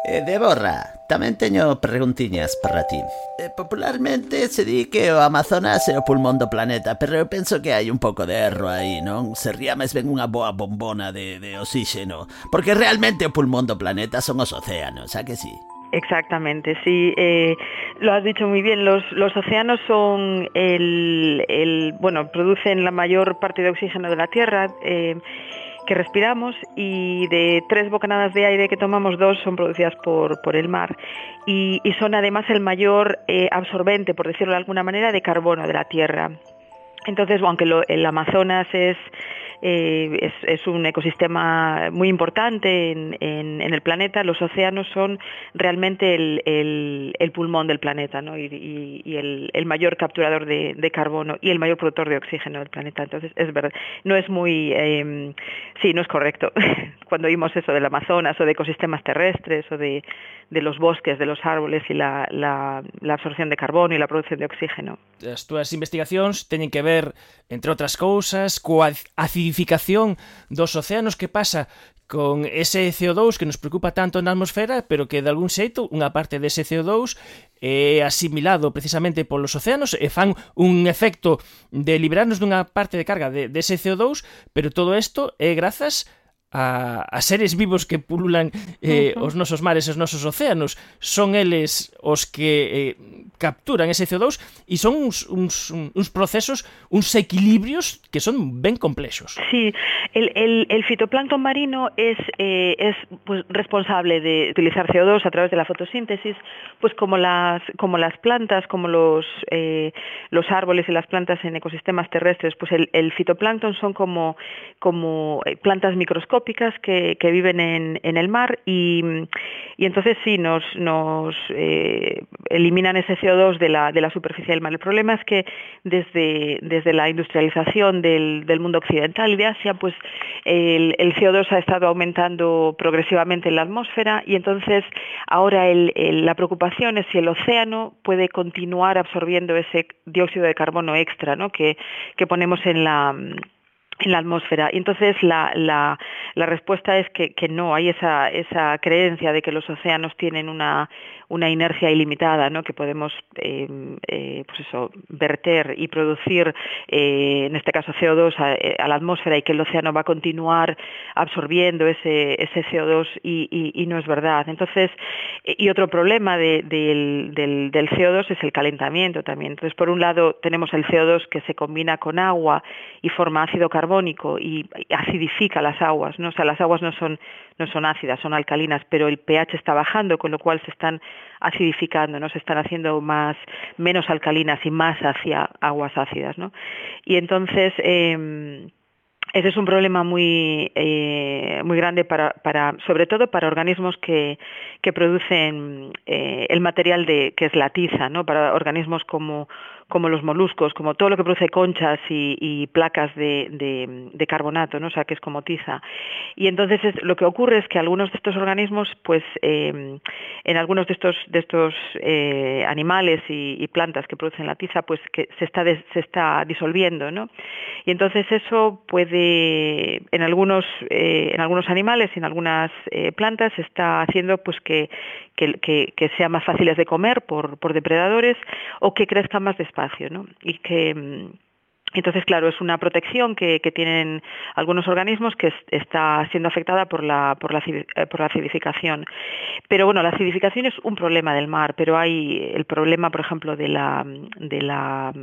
Eh, Deborra, tamén teño preguntiñas para ti. Eh, popularmente se di que o Amazonas é o pulmón do planeta, pero eu penso que hai un pouco de erro aí, non? Sería máis ben unha boa bombona de, de oxígeno, porque realmente o pulmón do planeta son os océanos, a que sí? Exactamente, sí, eh, lo has dicho muy bien. Los, los océanos son el, el, bueno, producen la mayor parte de oxígeno de la Tierra. Eh, que respiramos y de tres bocanadas de aire que tomamos, dos son producidas por, por el mar y, y son además el mayor eh, absorbente, por decirlo de alguna manera, de carbono de la Tierra. Entonces, aunque lo, el Amazonas es eh, es, es, un ecosistema muy importante en, en, en, el planeta. Los océanos son realmente el, el, el pulmón del planeta ¿no? y, y, y el, mayor capturador de, carbono y el mayor productor de oxígeno del planeta. Entonces, es verdad, no es muy, eh, sí, no es correcto. [laughs] Cuando oímos eso del Amazonas o de ecosistemas terrestres o de, los bosques, de los árboles y la, la, la absorción de carbono y la producción de oxígeno. As túas investigacións teñen que ver, entre outras cousas, coa acidificación acidificación dos océanos que pasa con ese CO2 que nos preocupa tanto na atmosfera, pero que de algún xeito unha parte dese CO2 é asimilado precisamente polos océanos e fan un efecto de liberarnos dunha parte de carga de, dese de CO2, pero todo isto é grazas a, a seres vivos que pululan eh, uh -huh. os nosos mares e os nosos océanos son eles os que eh, capturan ese CO2 e son uns, uns, uns procesos, uns equilibrios que son ben complexos. Sí, el, el, el fitoplancton marino es, eh, es pues, responsable de utilizar CO2 a través de la fotosíntesis, pues como las, como las plantas, como los, eh, los árboles y las plantas en ecosistemas terrestres, pues el, el fitoplancton son como, como eh, plantas microscópicas que, que viven en, en, el mar y, y, entonces sí nos, nos eh, eliminan ese CO2 de la, de la superficie del mar. El problema es que desde, desde la industrialización del, del mundo occidental y de Asia, pues el, el, CO2 ha estado aumentando progresivamente en la atmósfera y entonces ahora el, el, la preocupación es si el océano puede continuar absorbiendo ese dióxido de carbono extra ¿no? que, que ponemos en la en la atmósfera. Y entonces la, la, la respuesta es que, que, no, hay esa, esa creencia de que los océanos tienen una, una inercia ilimitada, ¿no? que podemos eh, eh, pues eso, verter y producir, eh, en este caso CO2, a, eh, a, la atmósfera y que el océano va a continuar absorbiendo ese, ese CO2 y, no es verdad. Entonces, y otro problema de, del, del CO2 es el calentamiento también. Entonces, por un lado tenemos el CO2 que se combina con agua y forma ácido carbónico y acidifica las aguas, ¿no? O sea, las aguas no son no son ácidas, son alcalinas, pero el pH está bajando, con lo cual se están acidificando, ¿no? Se están haciendo más, menos alcalinas y más hacia aguas ácidas, ¿no? Y entonces, eh, ese es un problema muy eh, muy grande para, para sobre todo para organismos que, que producen eh, el material de que es la tiza no para organismos como como los moluscos, como todo lo que produce conchas y, placas de, carbonato, ¿no? o sea, que es como tiza. Y entonces es, lo que ocurre es que algunos de estos organismos, pues eh, en algunos de estos, de estos eh, animales y, plantas que producen la tiza, pues que se está, disolviendo, ¿no? Y entonces eso puede, en algunos, eh, animales y en algunas eh, plantas, está haciendo pues que, que sean más fáciles de comer por, por depredadores o que crezcan más despacio espacio, ¿no? Y que mm, entonces, claro, es una protección que, que tienen algunos organismos que es, está siendo afectada por la, por, la, eh, por la acidificación. Pero bueno, la acidificación es un problema del mar, pero hay el problema, por ejemplo, de la, de la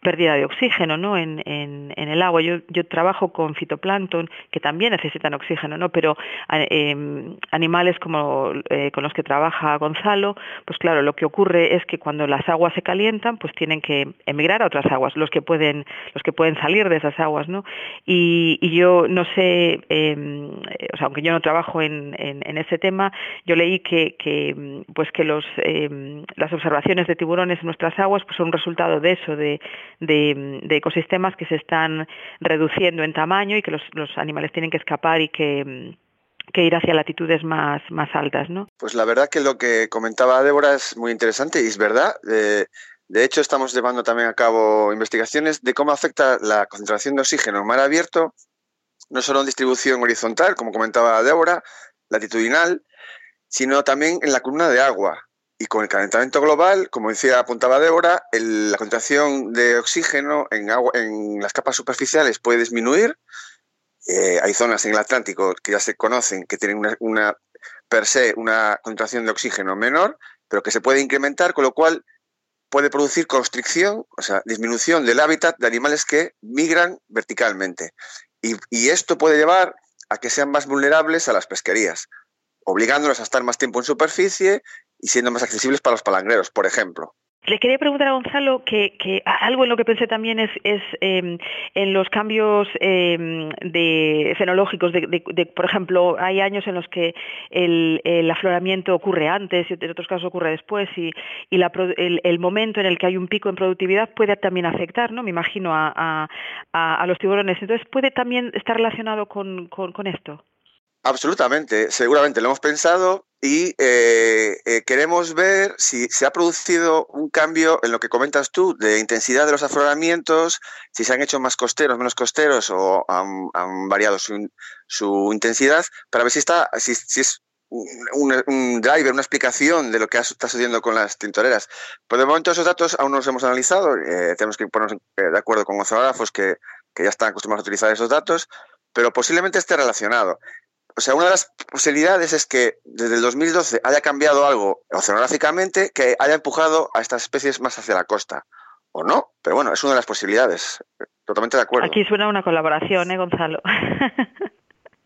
pérdida de oxígeno ¿no? en, en, en el agua. Yo, yo trabajo con fitoplancton que también necesitan oxígeno, ¿no? pero eh, animales como eh, con los que trabaja Gonzalo, pues claro, lo que ocurre es que cuando las aguas se calientan, pues tienen que emigrar a otras aguas, los que pueden los que pueden salir de esas aguas, ¿no? Y, y yo no sé, eh, o sea, aunque yo no trabajo en, en, ese tema, yo leí que, que pues que los, eh, las observaciones de tiburones en nuestras aguas pues son un resultado de eso, de, de, de ecosistemas que se están reduciendo en tamaño y que los, los animales tienen que escapar y que que ir hacia latitudes más, más altas, ¿no? Pues la verdad que lo que comentaba Débora es muy interesante y es verdad. Eh, De hecho, estamos llevando también a cabo investigaciones de cómo afecta la concentración de oxígeno en mar abierto, no solo en distribución horizontal, como comentaba Débora, latitudinal, sino también en la columna de agua. Y con el calentamiento global, como decía, apuntaba Débora, la concentración de oxígeno en, agua, en las capas superficiales puede disminuir. Eh, hay zonas en el Atlántico que ya se conocen que tienen una, una per se una concentración de oxígeno menor, pero que se puede incrementar, con lo cual puede producir constricción, o sea, disminución del hábitat de animales que migran verticalmente. Y, y esto puede llevar a que sean más vulnerables a las pesquerías, obligándolos a estar más tiempo en superficie y siendo más accesibles para los palangreros, por ejemplo. Le quería preguntar a Gonzalo que, algo en lo que pensé también es, es eh, en los cambios eh, de fenológicos. De, por ejemplo, hay años en los que el, afloramiento ocurre antes y en otros casos ocurre después y, y la, el, el, momento en el que hay un pico en productividad puede también afectar, ¿no? Me imagino a, a, a, los tiburones. Entonces, ¿puede también estar relacionado con, con esto? Absolutamente, seguramente lo hemos pensado y eh, eh, queremos ver si se ha producido un cambio en lo que comentas tú de intensidad de los afloramientos, si se han hecho más costeros, menos costeros o han, variado su, intensidad, para ver si está, si, es un, driver, una explicación de lo que está sucediendo con las tintoreras. Por de momento esos datos aún no los hemos analizado, eh, tenemos que ponernos de acuerdo con oceanógrafos que, que ya están acostumbrados a utilizar esos datos, pero posiblemente esté relacionado. O sea, una de las posibilidades es que desde el 2012 haya cambiado algo oceanográficamente que haya empujado a estas especies más hacia la costa. O no, pero bueno, es una de las posibilidades. Totalmente de acuerdo. Aquí suena una colaboración, ¿eh, Gonzalo? [laughs]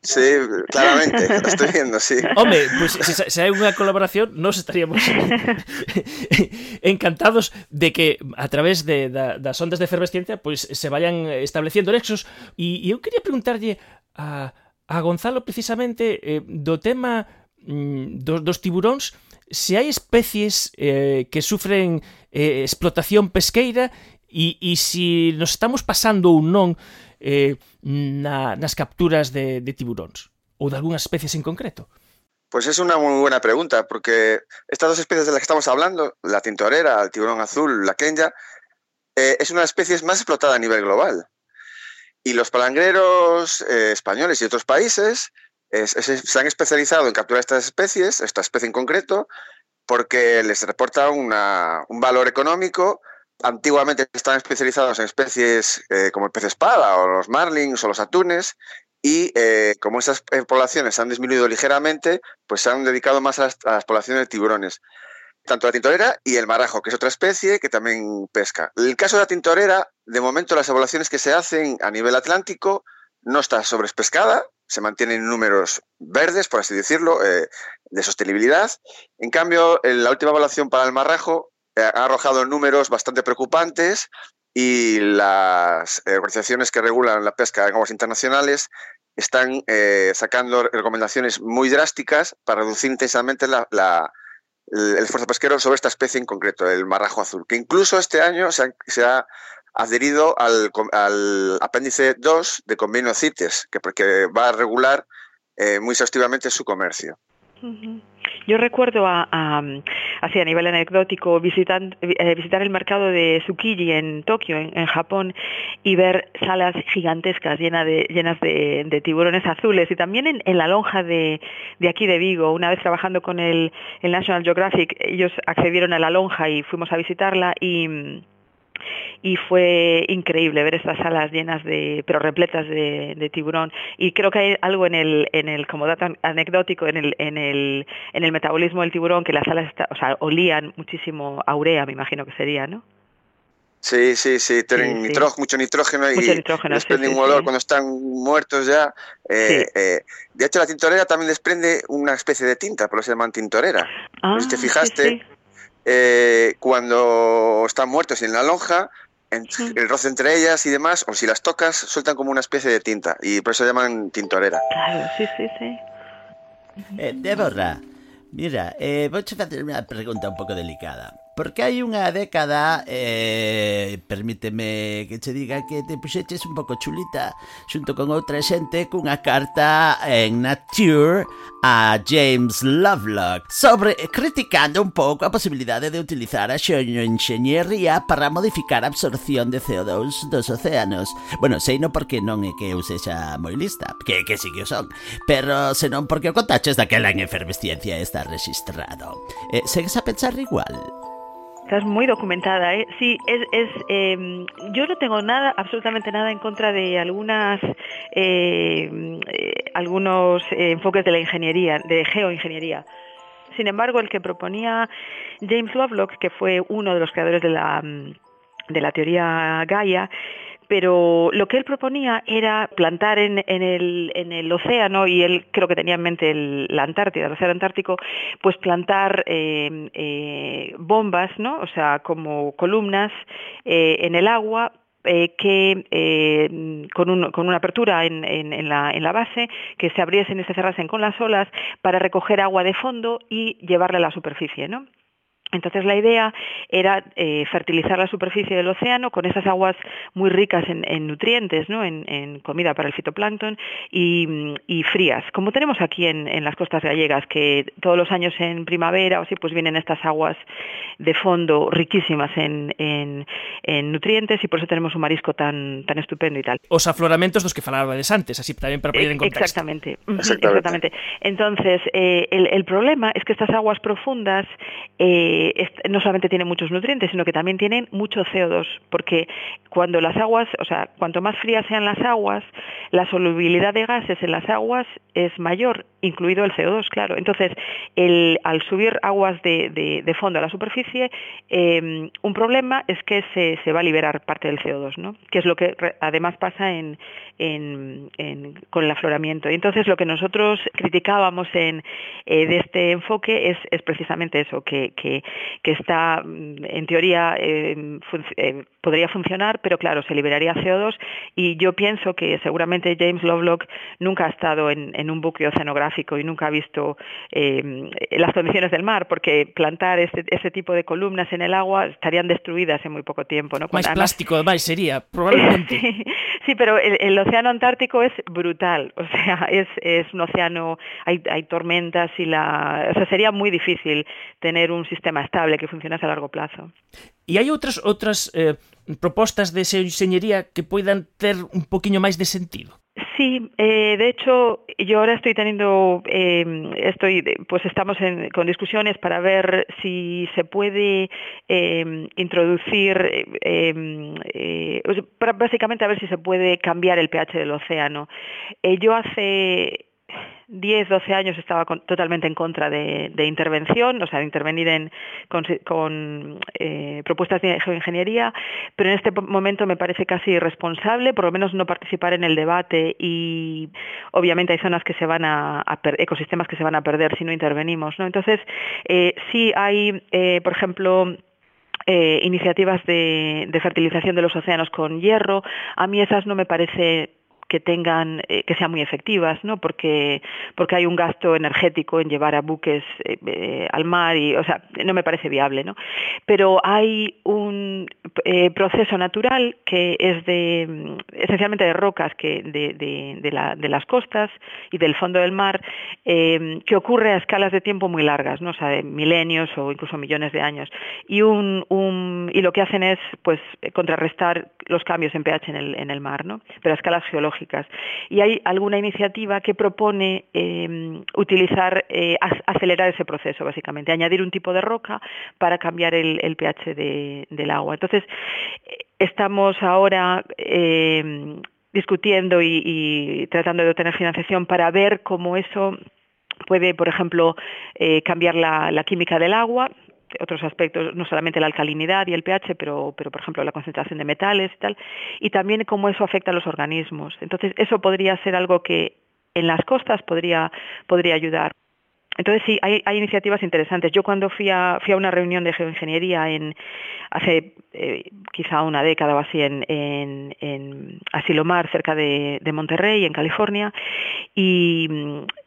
Sí, claramente, lo estoy viendo, sí. Hombre, pues si, si hay una colaboración, nos estaríamos [laughs] encantados de que a través de, de, das ondas de efervesciencia pues se vayan estableciendo nexos. E eu quería preguntarlle a, a Gonzalo precisamente eh, do tema mm, dos, dos tiburóns se hai especies eh, que sufren eh, explotación pesqueira e, e se nos estamos pasando ou non eh, na, nas capturas de, de tiburóns ou de algunhas especies en concreto. Pues es una muy buena pregunta, porque estas dos especies de las que estamos hablando, la tintorera, el tiburón azul, la kenya, eh, es una de las especies más explotada a nivel global. Y los palangreros eh, españoles y otros países es, es, se han especializado en capturar estas especies, esta especie en concreto, porque les reporta una, un valor económico. Antiguamente estaban especializados en especies eh, como el pez espada o los marlins o los atunes, y eh, como esas poblaciones han disminuido ligeramente, pues se han dedicado más a las poblaciones de tiburones tanto la tintorera y el marajo, que es otra especie que también pesca. El caso de la tintorera, de momento las evaluaciones que se hacen a nivel atlántico no está sobrespescada, se mantienen números verdes, por así decirlo, eh, de sostenibilidad. En cambio, la última evaluación para el marrajo eh, ha arrojado números bastante preocupantes y las organizaciones que regulan la pesca en aguas internacionales están eh, sacando recomendaciones muy drásticas para reducir intensamente la el esfuerzo pesquero sobre esta especie en concreto, el marrajo azul, que incluso este año se ha, adherido al, al, apéndice 2 de convenio CITES, que, que va a regular eh, muy exhaustivamente su comercio. Yo recuerdo a, así a nivel anecdótico visitar, eh, visitar el mercado de Tsukiji en Tokio, en, Japón, y ver salas gigantescas llenas de, llenas de, de tiburones azules. Y también en, en la lonja de, de, aquí de Vigo, una vez trabajando con el, el National Geographic, ellos accedieron a la lonja y fuimos a visitarla y y fue increíble ver estas salas llenas de pero repletas de, de, tiburón y creo que hay algo en el en el como dato anecdótico en el en el en el metabolismo del tiburón que las salas está, o sea, olían muchísimo a urea me imagino que sería no Sí, sí, sí, tienen sí, nitrógeno, sí. mucho nitrógeno y mucho nitrógeno, desprenden sí, un olor cuando están muertos ya. Eh, eh, de hecho, la tintorera también desprende una especie de tinta, por eso se llaman tintorera. Ah, si te fijaste, eh, cuando están muertos en la lonja, en, el roce entre ellas y demás, o si las tocas, sueltan como una especie de tinta, y por eso llaman tintorera. Claro, sí, sí, sí. Eh, Débora, mira, eh, voy a hacer una pregunta un pouco delicada. Porque hai unha década, eh, permíteme que che diga que te puxeches un pouco chulita xunto con outra xente cunha carta en Nature a James Lovelock sobre criticando un pouco a posibilidade de utilizar a xeoenxeñería para modificar a absorción de CO2 dos océanos. Bueno, sei non porque non é que eu sexa moi lista, que que si sí que o son, pero senón porque o contaches daquela en efervesciencia está registrado. Eh, segues a pensar igual? Estás muy documentada, ¿eh? Sí, es, es eh, yo no tengo nada, absolutamente nada en contra de algunas, eh, algunos enfoques de la ingeniería, de geoingeniería. Sin embargo, el que proponía James Lovelock, que fue uno de los creadores de la, de la teoría Gaia, pero lo que él proponía era plantar en, el océano, y él creo que tenía en mente el, la Antártida, el océano Antártico, pues plantar eh, eh, bombas, ¿no? o sea, como columnas eh, en el agua eh, que eh, con, un, con, una apertura en, en, en, la, en, la, base, que se abriesen y se cerrasen con las olas para recoger agua de fondo y llevarla a la superficie. ¿no? Entonces la idea era eh, fertilizar la superficie del océano con esas aguas muy ricas en, en nutrientes, ¿no? en, en, comida para el fitoplancton y, y frías, como tenemos aquí en, las costas gallegas, que todos los años en primavera o así, pues vienen estas aguas de fondo riquísimas en, nutrientes y por eso tenemos un marisco tan, tan estupendo y tal. Os afloramentos dos que falabades antes, así también para poner en contexto. Exactamente, [laughs] exactamente. exactamente. Entonces, eh, el, el, problema es que estas aguas profundas eh, no solamente tienen muchos nutrientes, sino que también tienen mucho CO2, porque cuando las aguas, o sea, cuanto más frías sean las aguas, la solubilidad de gases en las aguas es mayor, incluido el CO2, claro. Entonces, el, al subir aguas de, de, fondo a la superficie, eh, un problema es que se, se, va a liberar parte del CO2, ¿no? que es lo que además pasa en, en, en, con el afloramiento. Y entonces, lo que nosotros criticábamos en, eh, de este enfoque es, es precisamente eso, que, que está, mm, en teoría, eh, fun eh, podría funcionar, pero claro, se liberaría CO2 y yo pienso que seguramente James Lovelock nunca ha estado en, en un buque oceanográfico y nunca ha visto eh, las condiciones del mar, porque plantar ese, ese, tipo de columnas en el agua estarían destruidas en muy poco tiempo. ¿no? Más plástico, además, sería, [laughs] probablemente. sí, sí, pero el, el, océano Antártico es brutal, o sea, [laughs] es, es un océano, hay, hay tormentas y la... O sea, sería muy difícil tener un sistema estable que funcionase a largo plazo. E hai outras outras eh, propostas de enseñería que poidan ter un poquinho máis de sentido. Sí, eh, de hecho, yo ahora estoy teniendo, eh, estoy, pues estamos en, con discusiones para ver si se puede eh, introducir, eh, para básicamente a ver si se puede cambiar el pH del océano. Eh, yo hace 10, 12 años estaba totalmente en contra de, intervención, o sea, de intervenir en, con, con eh, propuestas de geoingeniería, pero en este momento me parece casi irresponsable, por lo menos no participar en el debate y obviamente hay zonas que se van a, a ecosistemas que se van a perder si no intervenimos, ¿no? Entonces, eh, sí hay, eh, por ejemplo, eh, iniciativas de, de fertilización de los océanos con hierro, a mí esas no me parece que tengan eh, que sean muy efectivas no porque porque hay un gasto energético en llevar a buques eh, eh, al mar y o sea no me parece viable no pero hay un proceso natural que es de esencialmente de rocas que de, de, la, de las costas y del fondo del mar que ocurre a escalas de tiempo muy largas no o sea de milenios o incluso millones de años. Y un, un y lo que hacen es pues contrarrestar los cambios en pH en el en el mar no pero a escalas geológicas Y hay alguna iniciativa que propone eh, utilizar, eh, acelerar ese proceso, básicamente, añadir un tipo de roca para cambiar el, pH de, del agua. Entonces, estamos ahora eh, discutiendo y, tratando de obtener financiación para ver cómo eso puede, por ejemplo, eh, cambiar la química del agua, otros aspectos, no solamente la alcalinidad y el pH, pero, pero por ejemplo la concentración de metales y tal, y también cómo eso afecta a los organismos. Entonces, eso podría ser algo que en las costas podría, podría ayudar. Entonces sí, hay, hay iniciativas interesantes. Yo cuando fui a, fui a una reunión de geoingeniería en hace eh, quizá una década o así en, en, en Asilomar, cerca de, de Monterrey, en California, y,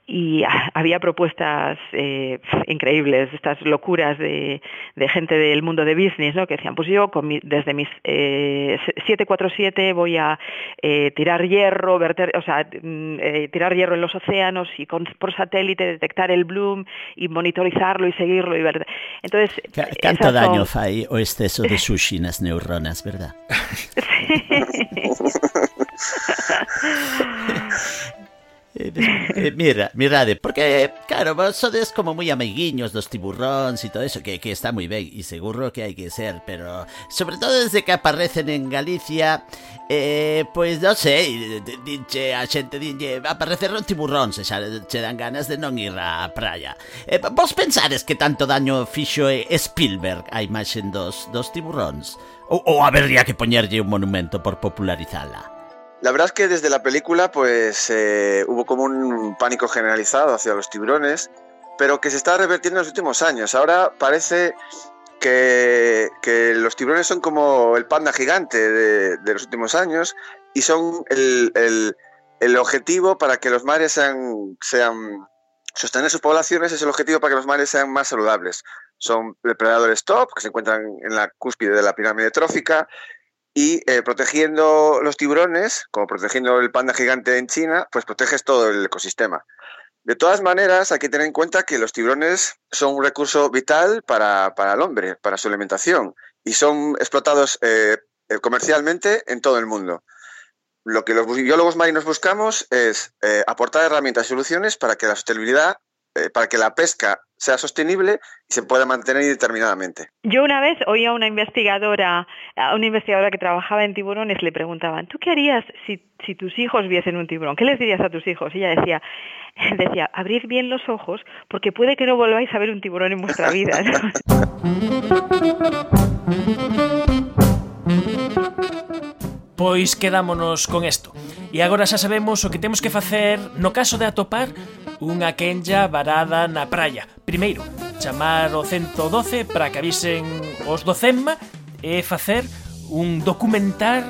y había propuestas eh, increíbles, estas locuras de, de, gente del mundo de business, ¿no? que decían, pues yo con mi, desde mis eh, 747 voy a eh, tirar hierro, verter, o sea, mm, eh, tirar hierro en los océanos y con, por satélite detectar el bloom y monitorizarlo y seguirlo. Y ver... Entonces, Canto daño son... fai o exceso de sushi nas neuronas, verdad? sí. [laughs] [laughs] [laughs] Eh, eh, mira, mirade, porque, claro, vos sodes como moi amiguiños dos tiburróns e todo eso, que, que está moi ben, e seguro que hai que ser, pero sobre todo desde que aparecen en Galicia, eh, pois non sei, dinche a xente, dinche, apareceron tiburróns, e xa che dan ganas de non ir á praia. Eh, vos pensades que tanto daño fixo eh, Spielberg a imaxen dos, dos tiburróns? Ou, ou habería que poñerlle un monumento por popularizala? La verdad es que desde la película pues eh, hubo como un pánico generalizado hacia los tiburones, pero que se está revertiendo en los últimos años. Ahora parece que, que los tiburones son como el panda gigante de, de los últimos años y son el, el, el, objetivo para que los mares sean, sean sostener sus poblaciones es el objetivo para que los mares sean más saludables. Son depredadores top que se encuentran en la cúspide de la pirámide trófica y eh, protegiendo los tiburones, como protegiendo el panda gigante en China, pues proteges todo el ecosistema. De todas maneras, hay que tener en cuenta que los tiburones son un recurso vital para, para el hombre, para su alimentación, y son explotados eh, eh comercialmente en todo el mundo. Lo que los biólogos marinos buscamos es eh, aportar herramientas y soluciones para que la sostenibilidad para que la pesca sea sostenible y se pueda mantener indeterminadamente. Yo una vez oí a una investigadora, a una investigadora que trabajaba en tiburones, le preguntaban, ¿tú qué harías si, si tus hijos viesen un tiburón? ¿Qué les dirías a tus hijos? Y ella decía, [laughs] decía, abrid bien los ojos porque puede que no volváis a ver un tiburón en vuestra vida. [laughs] [laughs] Pois quedámonos con isto. E agora xa sabemos o que temos que facer no caso de atopar unha quenlla varada na praia. Primeiro, chamar o 112 para que avisen os do CEMMA e facer un documentar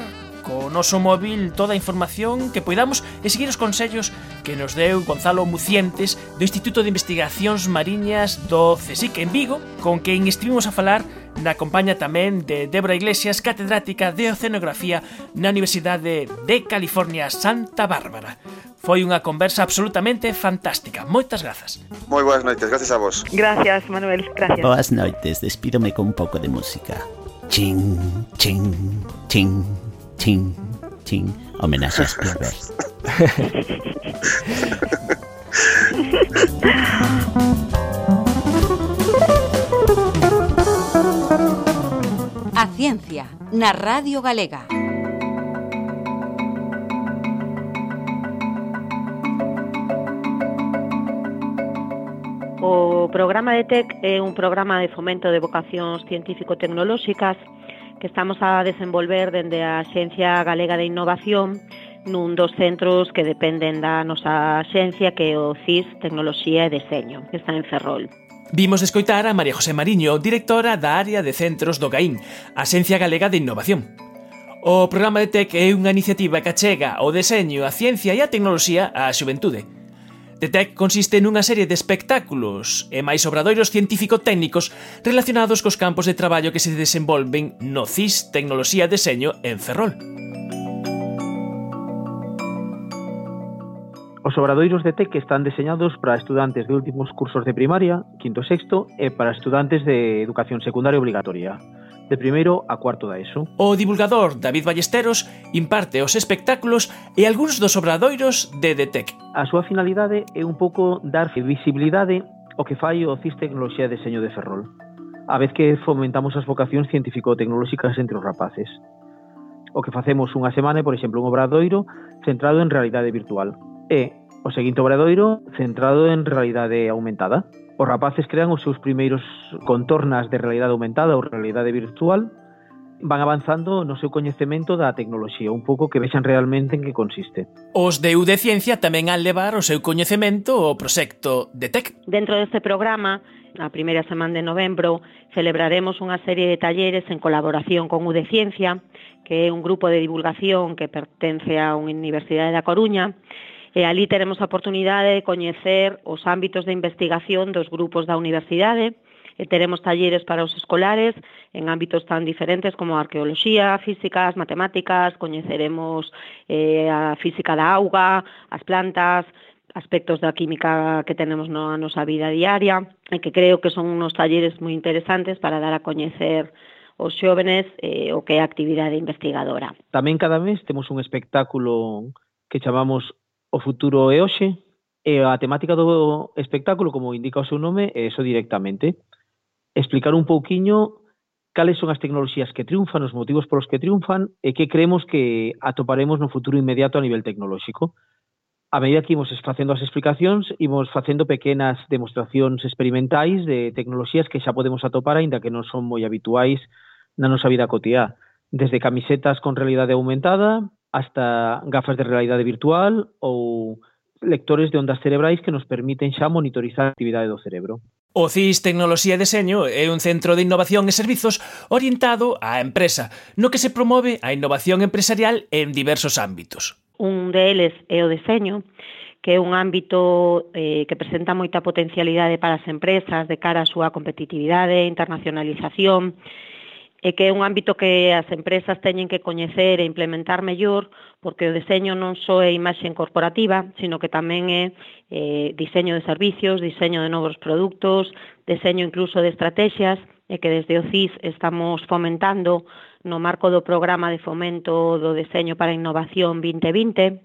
co noso móvil toda a información que poidamos e seguir os consellos que nos deu Gonzalo Mucientes do Instituto de Investigacións Mariñas do CSIC en Vigo, con quen estivimos a falar na compaña tamén de Débora Iglesias, catedrática de Oceanografía na Universidade de California Santa Bárbara. Foi unha conversa absolutamente fantástica. Moitas grazas. Moi boas noites, gracias a vos. Gracias, Manuel, gracias. Boas noites, despídome con un pouco de música. Ching, ching, ching. Chin, chin. Homenaxe a Spielberg. [laughs] A ciencia na Radio Galega. O programa de TEC é un programa de fomento de vocacións científico-tecnolóxicas que estamos a desenvolver dende a Xencia Galega de Innovación nun dos centros que dependen da nosa xencia que é o CIS Tecnoloxía e Deseño, que está en Ferrol. Vimos escoitar a María José Mariño, directora da área de centros do GAIN, a Xencia Galega de Innovación. O programa de TEC é unha iniciativa que achega o deseño, a ciencia e a tecnoloxía á xuventude. The Tech consiste nunha serie de espectáculos e máis obradoiros científico-técnicos relacionados cos campos de traballo que se desenvolven no CIS Tecnoloxía Deseño en Ferrol. Os obradoiros de TEC están deseñados para estudantes de últimos cursos de primaria, quinto e sexto, e para estudantes de educación secundaria obligatoria de primeiro a cuarto da ESO. O divulgador David Ballesteros imparte os espectáculos e algúns dos obradoiros de DETEC. A súa finalidade é un pouco dar visibilidade ao que fai o CIS Tecnoloxía de Deseño de Ferrol, a vez que fomentamos as vocacións científico-tecnolóxicas entre os rapaces. O que facemos unha semana é, por exemplo, un obradoiro centrado en realidade virtual e o seguinte obradoiro centrado en realidade aumentada os rapaces crean os seus primeiros contornas de realidade aumentada ou realidade virtual van avanzando no seu coñecemento da tecnoloxía, un pouco que vexan realmente en que consiste. Os de UD Ciencia tamén han levar o seu coñecemento ao proxecto de TEC. Dentro deste programa, a primeira semana de novembro, celebraremos unha serie de talleres en colaboración con UD Ciencia, que é un grupo de divulgación que pertence a unha universidade da Coruña, E ali teremos a oportunidade de coñecer os ámbitos de investigación dos grupos da universidade, e teremos talleres para os escolares en ámbitos tan diferentes como a arqueoloxía, físicas, matemáticas, coñeceremos eh, a física da auga, as plantas, aspectos da química que tenemos na nosa vida diaria, e que creo que son unos talleres moi interesantes para dar a coñecer os xóvenes eh, o que é a actividade investigadora. Tamén cada mes temos un espectáculo que chamamos O futuro é hoxe e a temática do espectáculo, como indica o seu nome, é eso directamente. Explicar un pouquiño cales son as tecnoloxías que triunfan, os motivos polos que triunfan e que creemos que atoparemos no futuro inmediato a nivel tecnolóxico. A medida que imos facendo as explicacións, imos facendo pequenas demostracións experimentais de tecnoloxías que xa podemos atopar, aínda que non son moi habituais na nosa vida cotiá. Desde camisetas con realidade aumentada, hasta gafas de realidade virtual ou lectores de ondas cerebrais que nos permiten xa monitorizar a actividade do cerebro. O CIS Tecnoloxía e Deseño é un centro de innovación e servizos orientado á empresa, no que se promove a innovación empresarial en diversos ámbitos. Un deles é o deseño, que é un ámbito eh, que presenta moita potencialidade para as empresas de cara á súa competitividade, internacionalización, e que é un ámbito que as empresas teñen que coñecer e implementar mellor, porque o deseño non só é imaxe corporativa, sino que tamén é eh, diseño de servicios, diseño de novos produtos, deseño incluso de estrategias, e que desde o CIS estamos fomentando no marco do programa de fomento do deseño para a innovación 2020,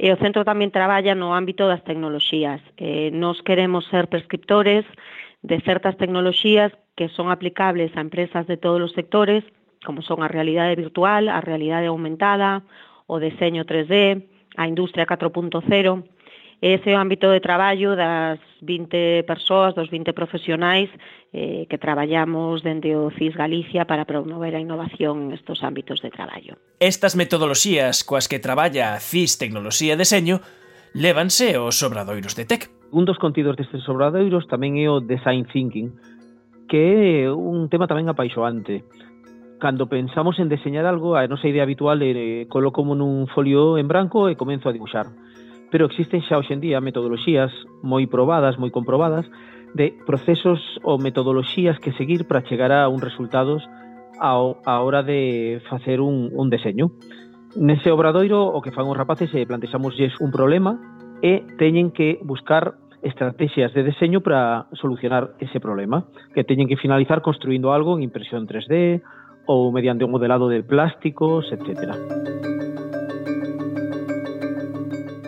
e o centro tamén traballa no ámbito das tecnoloxías. Eh, nos queremos ser prescriptores, de certas tecnoloxías que son aplicables a empresas de todos os sectores, como son a realidade virtual, a realidade aumentada, o deseño 3D, a industria 4.0, ese é o ámbito de traballo das 20 persoas, dos 20 profesionais eh, que traballamos dende o CIS Galicia para promover a innovación nestos ámbitos de traballo. Estas metodoloxías coas que traballa CIS Tecnoloxía e Deseño levanse aos obradoiros de TEC. Un dos contidos destes obradoiros tamén é o design thinking, que é un tema tamén apaixoante. Cando pensamos en deseñar algo, a nosa idea habitual é eh, coloco nun folio en branco e comenzo a dibuixar. Pero existen xa hoxendía metodoloxías moi probadas, moi comprobadas, de procesos ou metodoloxías que seguir para chegar a un resultados ao, a hora de facer un, un deseño. Nese obradoiro o que fan os rapaces é plantexamosles un problema e teñen que buscar estrategias de deseño para solucionar ese problema, que teñen que finalizar construindo algo en impresión 3D ou mediante un modelado de plásticos, etc.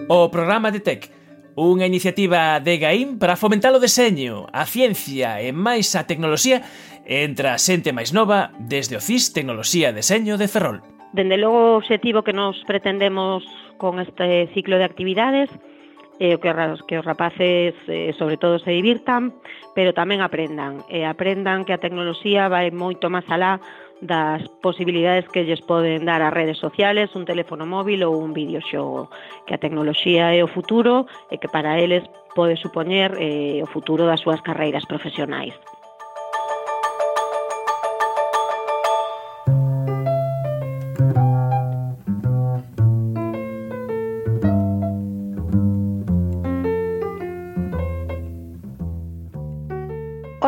O programa de TEC, unha iniciativa de Gaim para fomentar o deseño, a ciencia e máis a tecnoloxía entre a xente máis nova desde o CIS Tecnoloxía e Deseño de Ferrol. Dende logo o obxectivo que nos pretendemos con este ciclo de actividades é eh, que, que os rapaces eh, sobre todo se divirtan, pero tamén aprendan. Eh, aprendan que a tecnoloxía vai moito máis alá das posibilidades que lles poden dar as redes sociales, un teléfono móvil ou un videoxogo, que a tecnoloxía é o futuro e que para eles pode supoñer eh, o futuro das súas carreiras profesionais.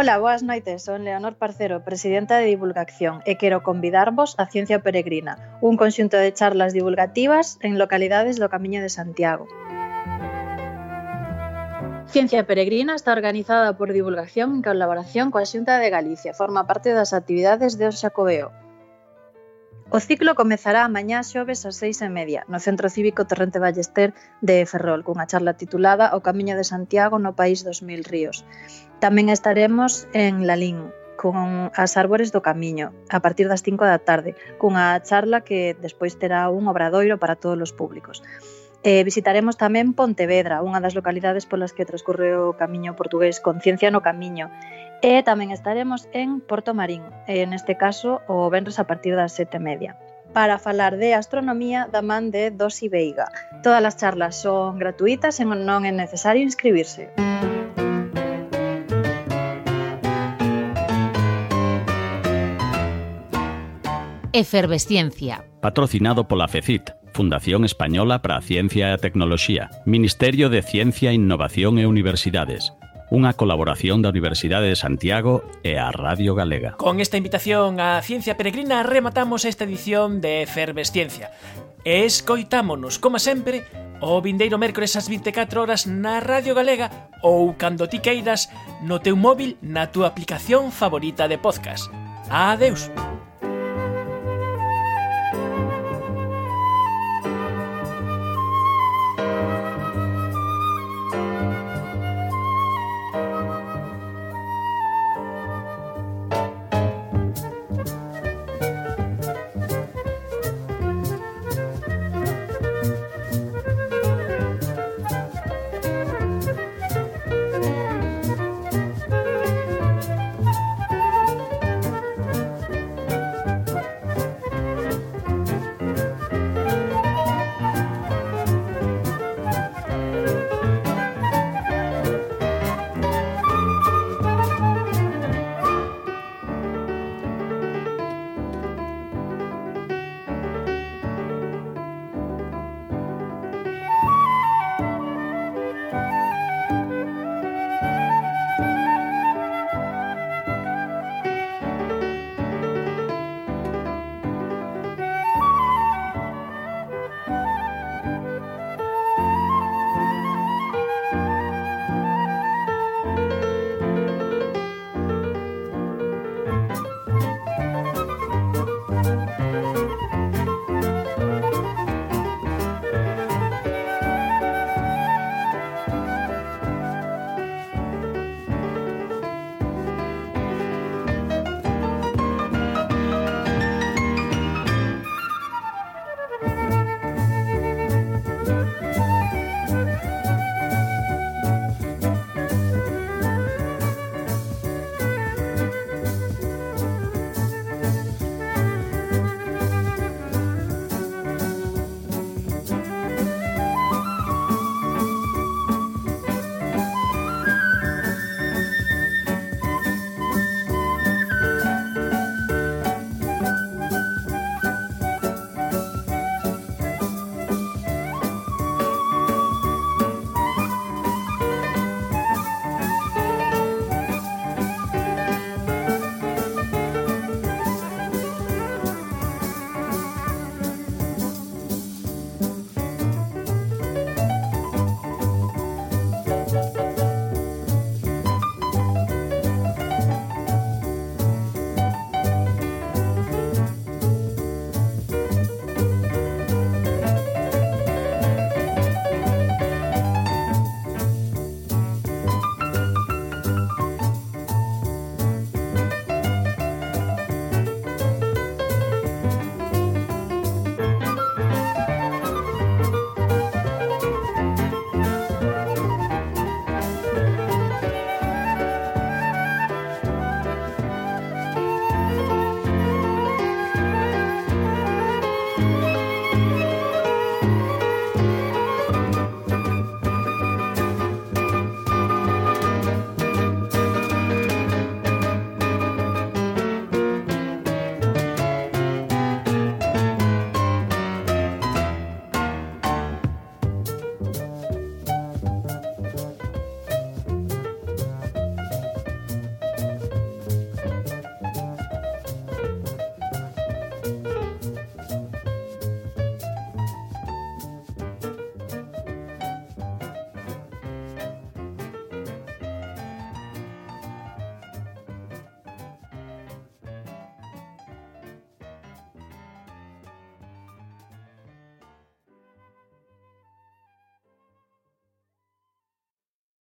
Ola, boas noites, son Leonor Parcero, presidenta de Divulgación e quero convidarvos a Ciencia Peregrina, un conxunto de charlas divulgativas en localidades do Camiño de Santiago. Ciencia Peregrina está organizada por Divulgación en colaboración coa Xunta de Galicia. Forma parte das actividades de O Xacobeo, O ciclo comezará mañá xoves ás seis e media no Centro Cívico Torrente Ballester de Ferrol cunha charla titulada O Camiño de Santiago no País dos Mil Ríos. Tamén estaremos en Lalín, con as árbores do camiño a partir das 5 da tarde, cunha charla que despois terá un obradoiro para todos os públicos. Eh, visitaremos tamén Pontevedra, unha das localidades polas que transcurre o camiño portugués Conciencia no Camiño, E tamén estaremos en Porto Marín, e neste caso o venres a partir das sete e media para falar de astronomía da man de Dosi Veiga. Todas as charlas son gratuitas e non é necesario inscribirse. Efervesciencia. Patrocinado pola FECIT, Fundación Española para a Ciencia e a Tecnoloxía, Ministerio de Ciencia, Innovación e Universidades, unha colaboración da Universidade de Santiago e a Radio Galega. Con esta invitación á Ciencia Peregrina rematamos esta edición de Efervesciencia. E escoitámonos, como sempre, o vindeiro mércores ás 24 horas na Radio Galega ou cando ti queiras no teu móvil na túa aplicación favorita de podcast. Adeus. Adeus.